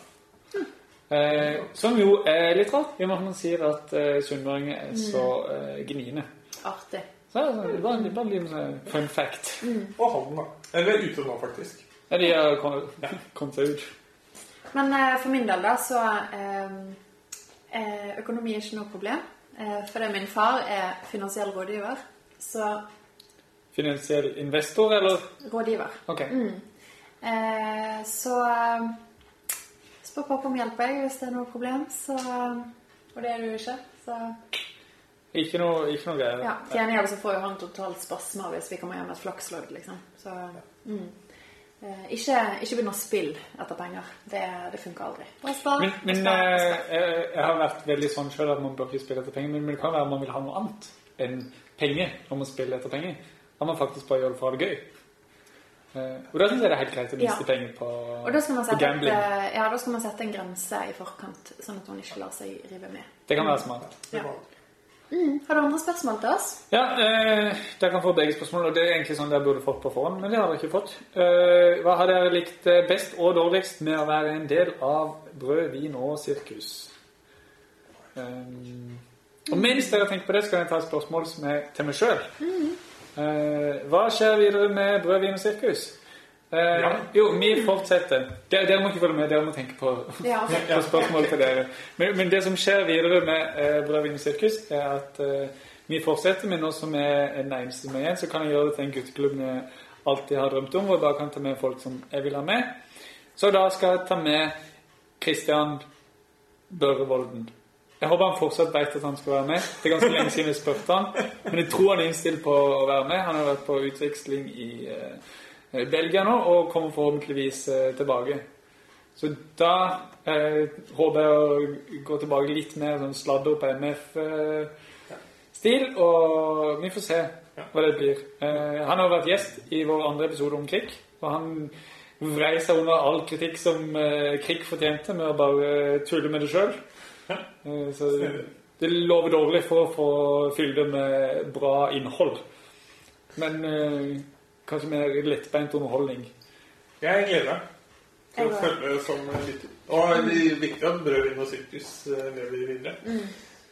Eh, som jo er litt rart, i og med at man sier at eh, sunnmøringer er så eh, gniende. Artig. Så det er bare, bare en sånn fun fact. Og Halden, da. Eller ute nå, faktisk. Ja, de har kom- kommet seg ut. Men eh, for min del, da, så eh, eh, Økonomi er ikke noe problem. Eh, fordi min far er finansiell rådgiver. Så Finansiell investor, eller? rådgiver. Ok. Eh, så eh, spør pappa om hjelp jeg, hvis det er noe problem. Så, og det er det jo ikke. Så Ikke noe, ikke noe greier. Ja, Til gjengjeld så får jo han totalt spasmer hvis vi kommer hjem med et flakslodd, liksom. Så mm. Eh, ikke, ikke begynn å spille etter penger. Det, det funker aldri. Bare spar. Men, men spar, eh, spar. jeg, jeg har vært veldig sånn sjøl at man bør ikke spille etter penger, men, det kan være at man vil ha noe annet enn penger når man spiller etter penger. Da må man faktisk bare gjøre det for å ha det gøy. Eh, og da synes jeg det er helt greit å miste Ja. penger på, Og da skal, man sette et, gambling. Et, ja, da skal man sette en grense i forkant, sånn at man ikke lar seg rive med. Det kan være smart. Ja. Mm. Har du andre spørsmål til oss? Ja, eh, dere kan få begge spørsmål, og det er egentlig sånn dere burde fått på forhånd, men det har dere ikke fått. Eh, hva har dere likt eh, best og dårligst med å være en del av Brød, vin og sirkus? Eh, og mens dere tenker på det, skal jeg ta et spørsmål som er til meg selv. Eh, hva skjer videre med Brød, vin og sirkus? Eh, Ja. Jo, vi fortsetter. Dere, dere må ikke følge med, dere må tenke på Ja, på spørsmål til dere. Men, men det som skjer videre med eh, Brødrene sirkus, er at eh, vi fortsetter, men nå som jeg er den eneste som er igjen, så kan jeg gjøre det til en gutteklubb jeg alltid har drømt om, hvor jeg bare kan ta med folk som jeg vil ha med. Så da skal jeg ta med Kristian Børrevolden. Jeg håper han fortsatt vet at han skal være med. Det er ganske lenge siden jeg spurte han, men jeg tror han er innstilt på å være med. Han har vært på utveksling i eh, Belgia nå, og kommer forhåpentligvis eh, tilbake. Så da eh, håper jeg å gå tilbake litt mer sånn sladder på MF-stil, og vi får se hva det blir. Eh, han har vært gjest i vår andre episode om krig, og han vrei seg under all kritikk som eh, krig fortjente med å bare tulle med det sjøl. Eh, så det lover dårlig for å få fylle det med bra innhold. Men eh, kanskje mer lettbeint underholdning. Jeg gleder meg til å følge som lytter. Og det er viktig at Brødvin og sirkus eh, lever videre.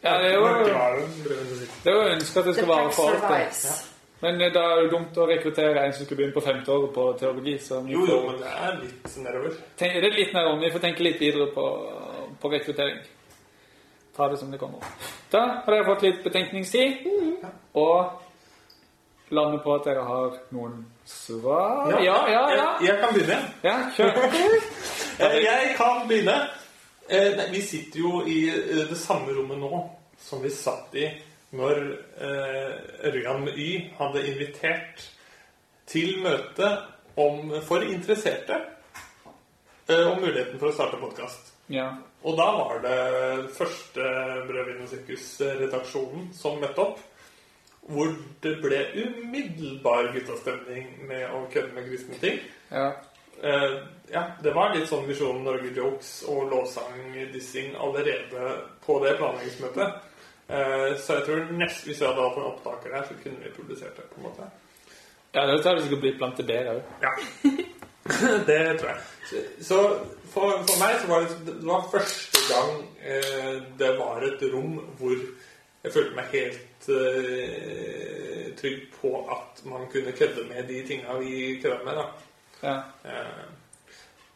Ja, det er jo, er jo ønsket at det skal være for alltid. survives. Men eh, da er det dumt å rekruttere en som skulle begynne på femte året på teologi. Så Jo, jo, men det er litt nedover. Tenk, det er litt nedover. Vi får tenke litt videre på, på rekruttering. Ta det som det kommer. Da har dere fått litt betenkningstid. Og lande på at dere har noen svar. Ja, ja, ja. Jeg, jeg kan begynne. Ja, kjør. Eh, Jeg kan begynne. Eh, nei, Vi sitter jo i eh, det samme rommet nå som vi satt i når eh, Ørjan med Y hadde invitert til møte om, for interesserte eh, om muligheten for å starte podkast. Ja. Og da var det første Brødvin og sirkus-redaksjonen som møtte opp. Hvor det ble umiddelbar guttastemning med å kødde med kristne ting. ja. Uh, ja, det var litt sånn Visjon Norge-jokes og lovsang-dissing allerede på det planleggingsmøtet. Uh, så jeg tror nest, hvis vi hadde hatt en opptaker der, så kunne vi publisert det. på en måte. Ja, det har vi sikkert blitt blant det bedre òg. Ja, det tror jeg. Så, så for, for meg så var det, det var første gang uh, det var et rom hvor jeg følte meg helt uh, trygg på at man kunne kødde med de tinga vi kødda med. da. Ja. Uh,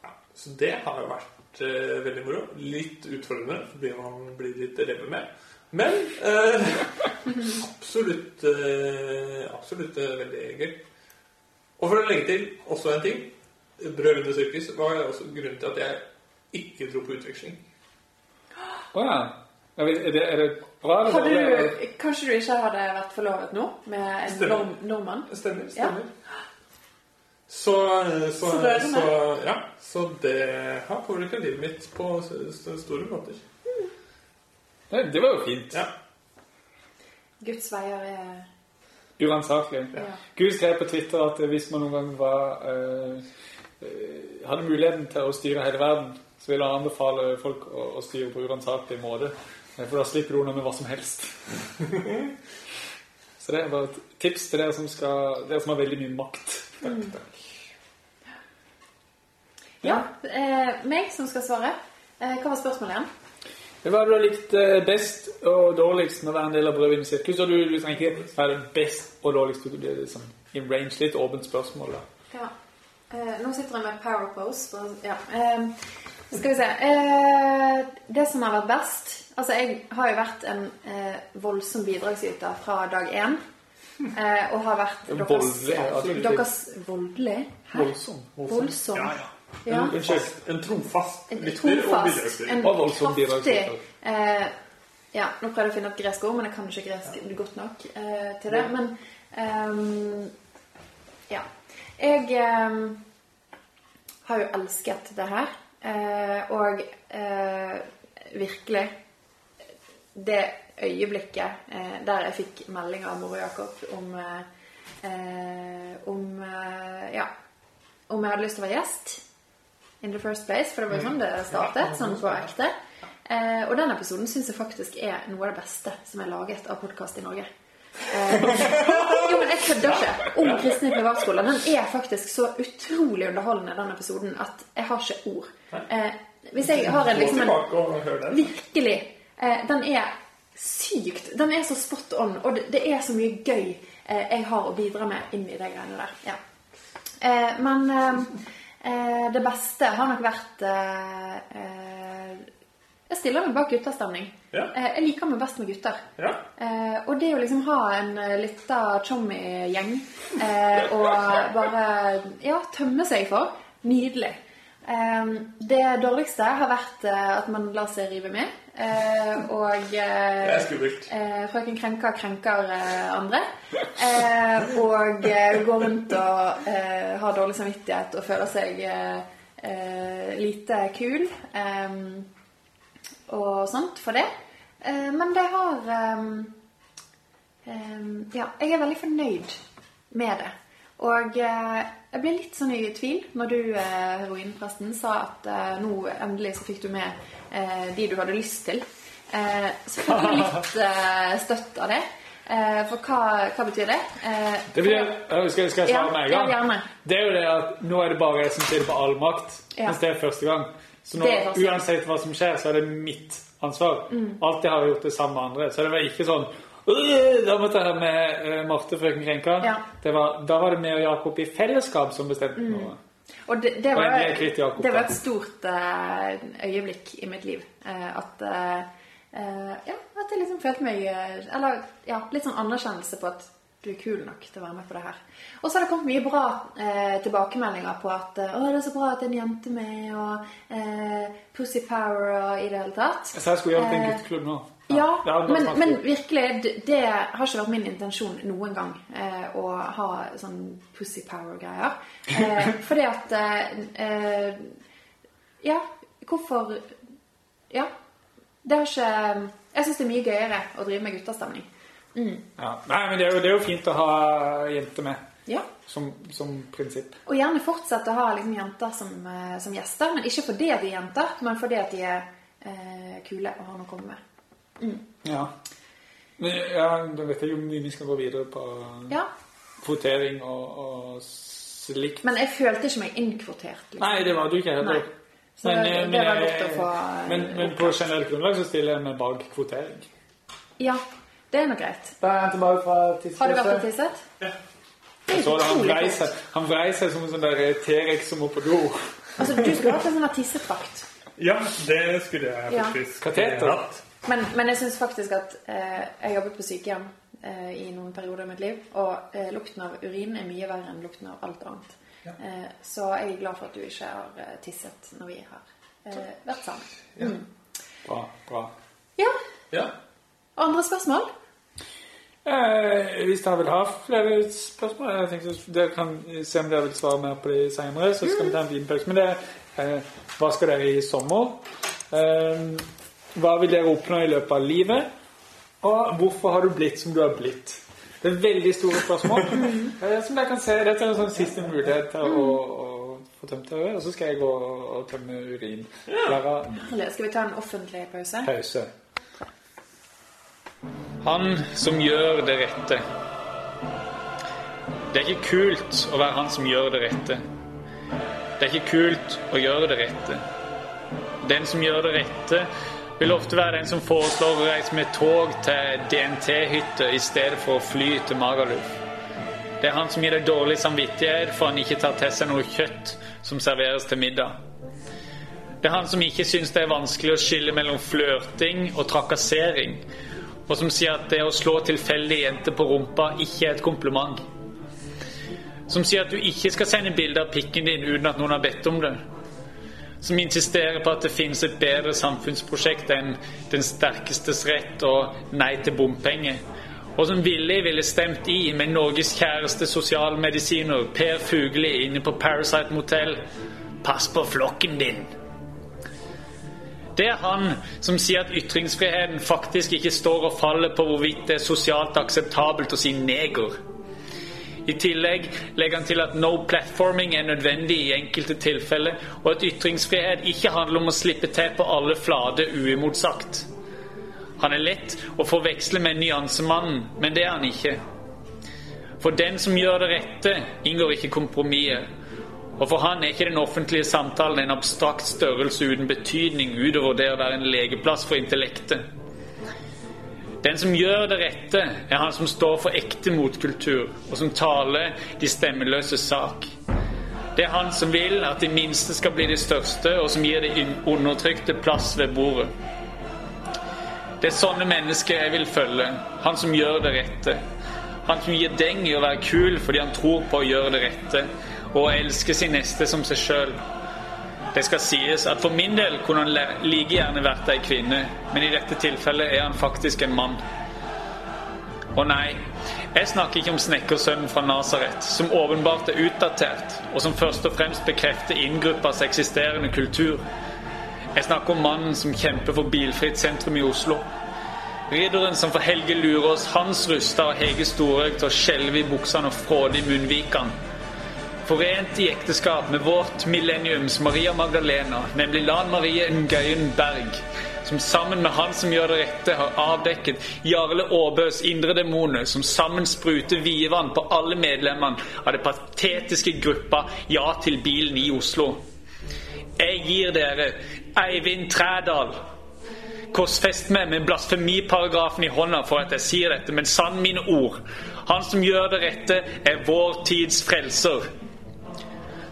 ja, så det har jo vært uh, veldig moro. Litt utfordrende fordi man blir litt revet med. Men absolutt absolutt veldig gøy. Og for å legge til også en ting Brødrene sirkus var også grunnen til at jeg ikke dro på utveksling. Å ja. Er det, er det, er det Hadde du, kanskje du ikke hadde vært forlovet nå med en Stemmer. nordmann? Stemmer. Ja. stemmer. Så, så, Så så, ja, så det har påvirka livet mitt på store måter. Nei, det var jo fint. Ja. Guds veier er Uransakelig. Ja. Gud skrev på Twitter at hvis man noen gang var, eh, eh, hadde muligheten til å styre hele verden, så ville han anbefale folk å, å styre på uransakelig måte. Eh, For da slipper du unna med hva som helst. så det er bare et tips til dere som, skal, dere som har veldig mye makt. Ja. Eh, meg som skal svare. Eh, hva var spørsmålet igjen? Hva har du likt eh, best og dårligst med å være en del av Brødvin sirkus? Og du, trenger ikke være best og dårligst. Du blir liksom i range litt åpent spørsmål. da. Ja. Eh, nå sitter jeg med power pose. for- Ja. Skal vi se. Eh, det som har vært best Altså, jeg har jo vært en eh, voldsom bidragsyter fra dag én. Eh, og har vært deres Voldelig, ja, Deres Voldelig? Voldsom. Voldsom. Ja, ja. Ja. En, En trofast En lytter og trofast, bidragsyter. en voldsom bidragsyter. eh, Ja, nå prøvde jeg å finne et gresk ord, men jeg kan ikke gresk godt nok eh, til det. Men ehm, ja. Jeg ehm, har jo elsket det her. Eh, og eh, virkelig det øyeblikket eh, der jeg fikk melding av mor og Jakob om eh, eh, om eh, ja, om jeg hadde lyst til å være gjest in the first place. For det var jo sånn det startet, sånn på ekte. Eh, og den episoden syns jeg faktisk er noe av det beste som er laget av podkast i Norge. Eh, jo, men jeg kødder ikke. Om kristne privatskoler. Den er faktisk så utrolig underholdende, den episoden, at jeg har ikke ord. Eh, hvis jeg har en liksom en. Virkelig. Eh, den er sykt. Den er så spot on, og det, det er så mye gøy eh, jeg har å bidra med inn i de greiene der. Ja. Eh, men eh, det beste har nok vært eh, Jeg stiller meg bak guttastemning. Ja. Eh, jeg liker meg best med gutter. Ja. Eh, og det å liksom ha en uh, lita chommy-gjeng eh, og bare ja, tømme seg for Nydelig. Eh, det dårligste har vært eh, at man lar seg rive med. Eh, og Det eh, er skummelt. eh, frøken Krenker krenker eh, andre. Eh, og eh, går rundt og eh, har dårlig samvittighet og føler seg eh, eh, lite kul. Og sånt for det. Eh, men det har eh, eh, Ja, jeg er veldig fornøyd med det. Og eh, jeg ble litt sånn i tvil når du, eh, heroinpresten, sa at nå endelig så fikk du med eh, de du hadde lyst til. Eh, så fikk jeg litt støtt av det. Eh, for hva, hva betyr det? Eh, Det betyr, skal, skal jeg svare Ja, med en gang? Ja, Det er jo det at nå er det bare jeg som sitter på all makt, Ja. mens det er første gang. Så nå, gang. uansett hva som skjer, så er det mitt ansvar. Mm. Alltid har jeg gjort det sammen med andre. Så det var ikke sånn «Øh, Da måtte jeg ha med uh, Marte frøken Krenka. Ja. Det var, da var det meg og Jakob i fellesskap som bestemte Mm. noe. Og det, det, var, og kvitt Jakob, det var et stort uh, øyeblikk i mitt liv. Uh, at uh, Ja, at jeg liksom følte meg Eller ja, litt sånn anerkjennelse på at du er kul nok til å være med på det her. Og så har det kommet mye bra eh, tilbakemeldinger på at eh, 'Å, det er så bra at det er en jente med', og eh, 'Pussy Power' og i det hele tatt. Så jeg skulle gjøre det til en Eh, gutteklubb nå. Ja, det hadde men, men virkelig, det, har ikke vært min intensjon noen gang eh, å ha sånn pussy power-greier. Eh, fordi at Ja, hvorfor Ja. Det har ikke Jeg syns det er mye gøyere å drive med guttastemning. Ja. Nei, men det er, jo, det er jo fint å ha jenter med, Ja. som, som prinsipp. Og gjerne fortsette å ha liksom, jenter som, eh, som gjester. Men ikke fordi de er jenter, men fordi at de er eh, kule og har noe å komme med. Ja. Men, ja, da vet jeg jo mye vi skal gå videre på Ja. kvotering og, og slikt. Men jeg følte ikke meg innkvotert. Liksom. Nei, det var du ikke heller. Men, det- det var godt å få, eh, men, men på generelt grunnlag så stiller jeg meg bak kvotering. Ja, det er nå greit. Da er han tilbake fra Har du vært og tisset? Ja. så det, han vrei seg, han vrei seg som en sånn der T-rex som må på do. Altså, du skulle hatt en sånn tissetrakt. Ja, det skulle jeg Ja. faktisk Kateter. Men, men jeg syns faktisk at eh, jeg jobbet på sykehjem eh, i noen perioder i mitt liv, og eh, lukten av urin er mye verre enn lukten av alt annet. Eh, så jeg er glad for at du ikke har eh, tisset når vi har eh, vært sammen. Bra, bra. Ja. Ja. Andre spørsmål? Eh, hvis dere vil ha flere spørsmål jeg tenkte Dere kan se om dere vil svare mer på de senere. Så skal vi ta en liten pause. Men det eh, Hva skal dere i sommer? Eh, hva vil dere oppnå i løpet av livet? Og hvorfor har du blitt som du har blitt? Det er veldig store spørsmål. eh, som dere kan se, Dette er en sånn siste mulighet til å, å få tømt øret Og så skal jeg gå og tømme urin. Eller skal vi ta en offentlig pause? pause. Han som gjør det rette. Det er ikke kult å være han som gjør det rette. Det er ikke kult å gjøre det rette. Den som gjør det rette, vil ofte være den som foreslår å reise med tog til DNT-hytte i stedet for å fly til Magaluf. Det er han som gir deg dårlig samvittighet for han ikke tar til seg noe kjøtt som serveres til middag. Det er han som ikke syns det er vanskelig å skille mellom flørting og trakassering, og som sier at det å slå tilfeldige jenter på rumpa ikke er et kompliment. Som sier at du ikke skal sende bilde av pikken din uten at noen har bedt om det. som insisterer på at det finnes et bedre samfunnsprosjekt enn den sterkestes rett og nei til bompenger, og som villig ville stemt i med Norges kjæreste sosialmedisiner Per Fugli inne på Parasite Motel Pass på flokken din! Det er han som sier at ytringsfriheten faktisk ikke står og faller på hvorvidt det er sosialt akseptabelt å si neger. I tillegg legger han til at no platforming er nødvendig i enkelte tilfeller, og at ytringsfrihet ikke handler om å slippe til på alle flater uimotsagt. Han er lett å forveksle med nyansemannen, men det er han ikke. For den som gjør det rette, inngår ikke kompromisser. Og for han er ikke den offentlige samtalen en abstrakt størrelse uten betydning utover det å være en legeplass for intellektet. Den som gjør det rette, er han som står for ekte motkultur, og som taler de stemmeløse sak. Det er han som vil at de minste skal bli de største, og som gir de undertrykte plass ved bordet. Det er sånne mennesker jeg vil følge. Han som gjør det rette. Han som gir deng i å være kul fordi han tror på å gjøre det rette, og å elske sin neste som seg sjøl. Det skal sies at for min del kunne han like gjerne vært ei kvinne, men i dette tilfellet er han faktisk en mann. Og nei, jeg snakker ikke om snekkersønnen fra Nasaret, som åpenbart er utdatert, og som først og fremst bekrefter inngruppas eksisterende kultur. Jeg snakker om mannen som kjemper for bilfritt sentrum i Oslo. Ridderen som for Helge Lurås, Hans Rustad og Hege Storhaug til å skjelve i buksene og fråde i munnvikene. Forent i ekteskap med vårt millenniums Maria Magdalena, nemlig Lan Marie Nguyen Berg, som sammen med han som gjør det rette, har avdekket Jarle Aabøs indre demoner, som sammen spruter vidvann på alle medlemmene av det patetiske gruppa Ja til bilen i Oslo. Jeg gir dere Eivind Trædal. Korsfest meg med blasfemiparagrafen i hånda for at jeg sier dette, men sann mine ord. Han som gjør det rette, er vår tids frelser.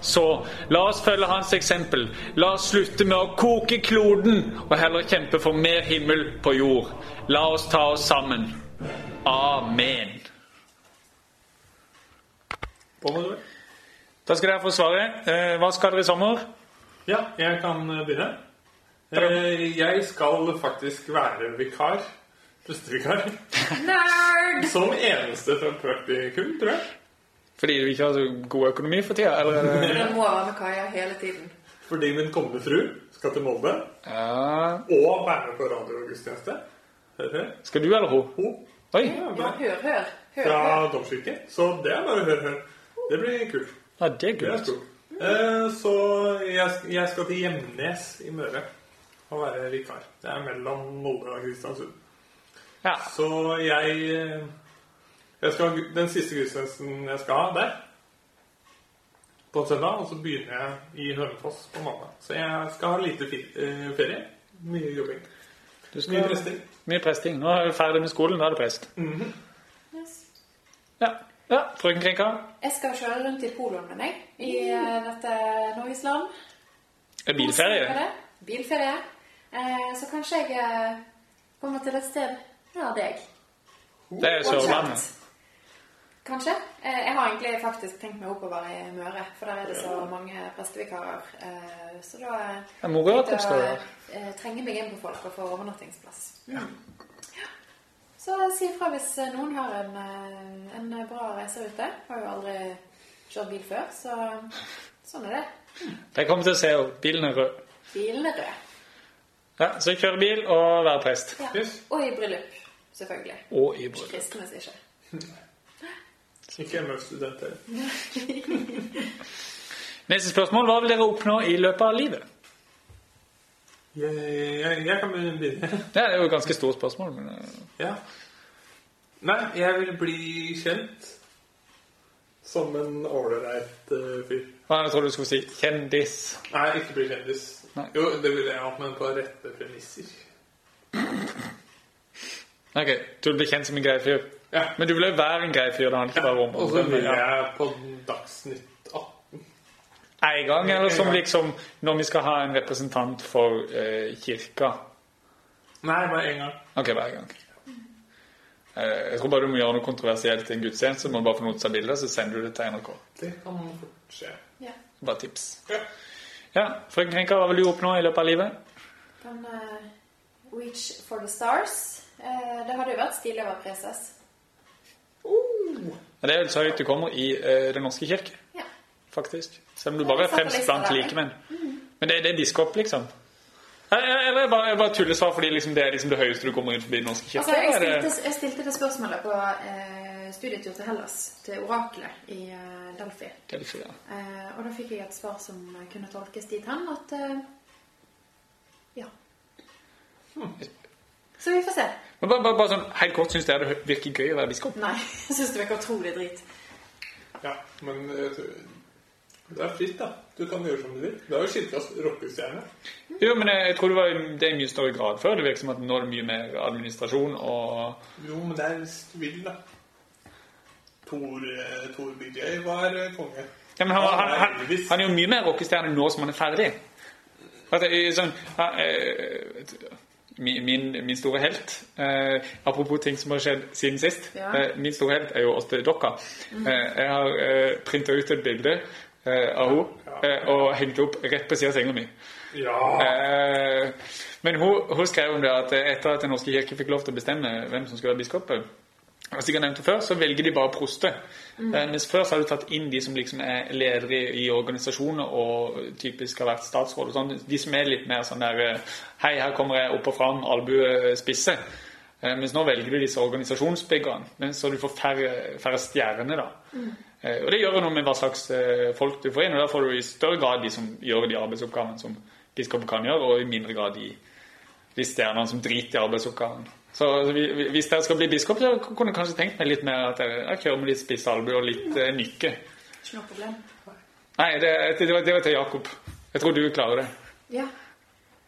Så la oss følge hans eksempel. La oss slutte med å koke kloden og heller kjempe for mer himmel på jord. La oss ta oss sammen. Amen. Da skal dere få svaret. Eh, hva skal dere i sommer? Ja, jeg kan begynne. Eh, Jeg skal faktisk være vikar. Prestevikar. Nerd! Som eneste fra praktikum, tror jeg. Fordi du ikke har så god økonomi for tida? Eller? Du må være med Kaja hele tiden. Fordi min kommende fru skal til Molde Ja. og være med på radiogudstjeneste. Hør, hør. Skal du eller hun? Hun Oi, Ja, hør, hør. Hør, fra hør. Så det er bare hør, hør. Det blir kult. ja, det er Det er kult. Eh, så jeg, jeg skal til Gjemnes i Møre og være vikar. Det er mellom Molde og Kristiansund. Ja. Så jeg, eh, jeg skal, ha- Den siste gudstjenesten jeg skal ha der, på søndag, og så begynner jeg i Hønefoss på mandag. Så jeg skal ha lite eh, ferie. Mye jobbing. Du Mye presting. Mye presting. Nå er du ferdig med skolen, da er det prest. Yes. Ja. ja. Frøken Krinka? Jeg skal kjøre rundt i poloen med deg i eh, dette Norges land. Er bilferie? Bilferie. Eh, så kanskje jeg kommer til et sted nær deg. Det er Sørlandet. Kanskje. Eh, jeg har egentlig faktisk tenkt meg oppover i Møre, for der er det så mange prestevikarer. Eh, så da Det moro at jeg eh, trenge meg inn på folk og få overnattingsplass. Mm. Ja. Så si ifra hvis noen har en, en bra reiserute. Har jo aldri kjørt bil før, så sånn er det. Jeg kommer til å se henne. Bilen er rød. Bilen er rød. Ja, så kjøre bil og være prest. Ja. Og i bryllup, selvfølgelig. Og i bryllup. Kristnes ikke. Ikke MF-studenter. Neste spørsmål. Hva vil dere oppnå i løpet av livet? Jeg, jeg, jeg kan begynne. Det er jo et ganske stort spørsmål. Men eh, Ja. Nei, jeg vil bli kjent som en ålreit uh, fyr. hva jeg trodde du skulle si? Kjendis. Nei, ikke bli kjendis. Nei. Jo, det vil jeg ha, men på rette premisser. Ok, du vil bli kjent som en grei fyr. Ja. Men du vil jo være en grei fyr. da, ikke bare om Og så vil jeg på Dagsnytt 18. En gang, eller som liksom når vi skal ha en representant for eh, kirka. Nei, bare én gang. Ok, hver gang. Eh, jeg tror bare du må gjøre noe kontroversielt i en gudstjeneste. Så må du bare få noe til å ta bilde, så sender du det til NRK. Det kan fort skje. Ja. Bare tips. Ja. Ja, Frøken Krenka, hva vil du oppnå i løpet av livet? Kan uh, reach for the stars. Uh, det hadde jo vært stilig å være preses. Ja, Det er vel så høyt du kommer i uh, Den norske kirke, Ja. faktisk. Selv om du bare er fremst blant likemenn. Men det, det er biskop, liksom. Eller bare, jeg bare tullesvar fordi liksom, det er liksom det høyeste du kommer inn forbi Den norske kirke. Altså, jeg, stilte, jeg stilte det spørsmålet på eh, studietur til Hellas, til oraklet i eh, Delphi. Delphi, ja. Eh, og da fikk jeg et svar som kunne tolkes dit hen at eh, Ja. Så vi får se. Men bare, bare, bare sånn, helt kort, syns dere det virker gøy å være biskop? Nei, jeg syns det virker utrolig drit. Ja, men det er fritt, da. Du kan gjøre som du vil. Du er jo kirkas rockestjerne. Jo, men jeg, jeg tror det var det er i mye større grad før. Det virker som at nå er det mye mer administrasjon og Jo, men det er du da. Tor, eh, Tor BJ var eh, konge. Ja, men han, han, han, han er jo mye mer rockestjerne nå som han er ferdig. Altså, sånn, ja, eh, min, min, min store helt eh, Apropos ting som har skjedd siden sist. Ja. Eh, min store helt er jo Åste Dokka. Eh, jeg har eh, printa ut et bilde eh, av henne eh, og hengt opp rett på siden av senga mi. Ja! Eh, men hun, hun skrev om det at etter at Den norske kirke fikk lov til å bestemme hvem som skulle være biskop og har nevnt før, så velger de bare proste. Mm. mens før så har du tatt inn de som liksom er ledere i, i organisasjoner og typisk har vært statsråd. og sånn. De som er litt mer sånn der eh, Hei, her kommer jeg opp og fram, albue spisse. Eh, mens nå velger du disse organisasjonsbyggene, så du får færre, færre stjerner. da. Mm. og det gjør noe med hva slags eh, folk du får inn, og da får du i større grad de som gjør de arbeidsoppgavene som biskopen kan gjøre, og i mindre grad de, de stjernene som driter i arbeidsoppgavene. Så altså, vi- vi- hvis dere skal bli biskop, så kunne jeg kanskje tenkt meg litt mer at jeg, jeg kjører med litt spiss albue og litt eh, nykke. Ikke noe problem. Nei, det, det, var, det var til Jakob. Jeg tror du klarer det. Ja.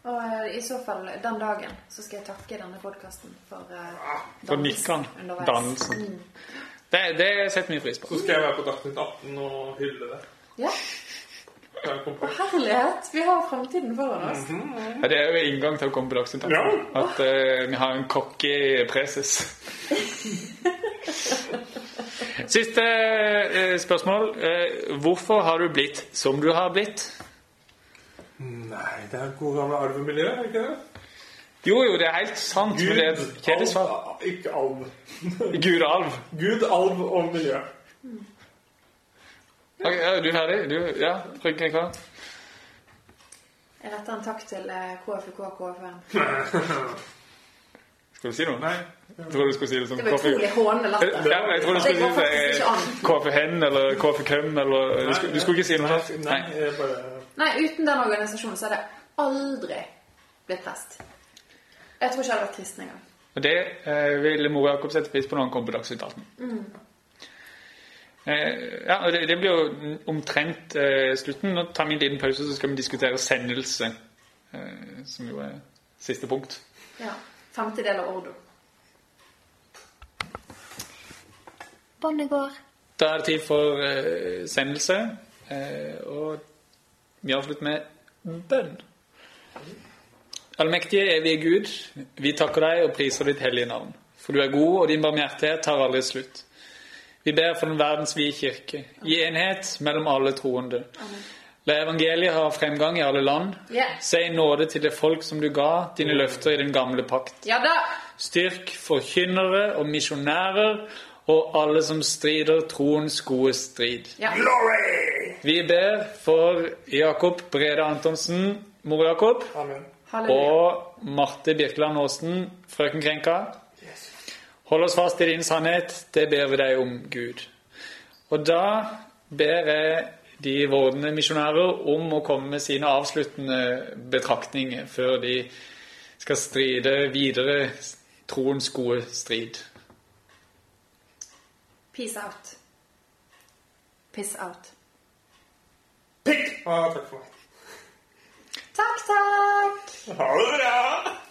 Og eh, i så fall den dagen så skal jeg takke denne podkasten for uh, For nikkene. Dannelsen. Det, det setter vi pris på. Så skal jeg være på Dagsnytt 18 og hylle det. Ja. Kan jeg komme på? Herlighet! Vi har fremtiden foran oss. Ja, det er jo inngang til å komme på Dagsnytt Ja. At uh, vi har en cocky preses. Siste uh, spørsmål. Uh, hvorfor har du blitt som du har blitt? Nei, det er god gamle arvemiljø, er det ikke det? Jo, jo, det er helt sant, men det er et kjedelig svar. alv, ikke alv. Gud alv. Gud, alv og miljø. Ok, ja, er du ferdig? Du, ja, Rygge klar? Jeg retter en takk til eh, KFUK og KFUM. Skal du si noe? Nei. Jeg tror du skulle si det som Det var utrolig hånende latter. Ja, jeg tror du skulle si det eller KFKøm eller du skulle, du skulle ikke si noe sånt? Nei, Nei. Nei, uten den organisasjonen så hadde jeg aldri blitt prest. Jeg tror ikke jeg hadde vært kristen engang. Og det eh, ville Mor Jakob sette pris på når han kom på Dagsnytt 18. Eh, ja, og det, det blir jo omtrent eh, slutten. Nå tar vi en liten pause, så skal vi diskutere sendelse. Eh, som jo er siste punkt. Ja. Femtedel av ordo. Båndet går. Da er det tid for eh, sendelse. Eh, og vi avslutter med bønn. Allmektige, evige Gud, vi takker deg og priser ditt hellige navn. For du er god, og din barmhjertighet tar aldri slutt. Vi ber for den verdensvide kirke, i enhet mellom alle troende. La evangeliet ha fremgang i alle land. Yeah. Si nåde til det folk som du ga dine løfter i den gamle pakt. Ja da! Styrk forkynnere og misjonærer og alle som strider troens gode strid. Ja. Vi ber for Jakob Brede Antonsen, mor Jakob, Amen. Og Marte Birkeland Aasen, frøken Krenka. Hold oss fast i din sannhet, det ber vi deg om, Gud. Og da ber jeg de vordende misjonærer om å komme med sine avsluttende betraktninger før de skal stride videre troens gode strid. Peace out. Piss out. Pikk! Ah, takk for meg. Takk, takk! Ha det bra!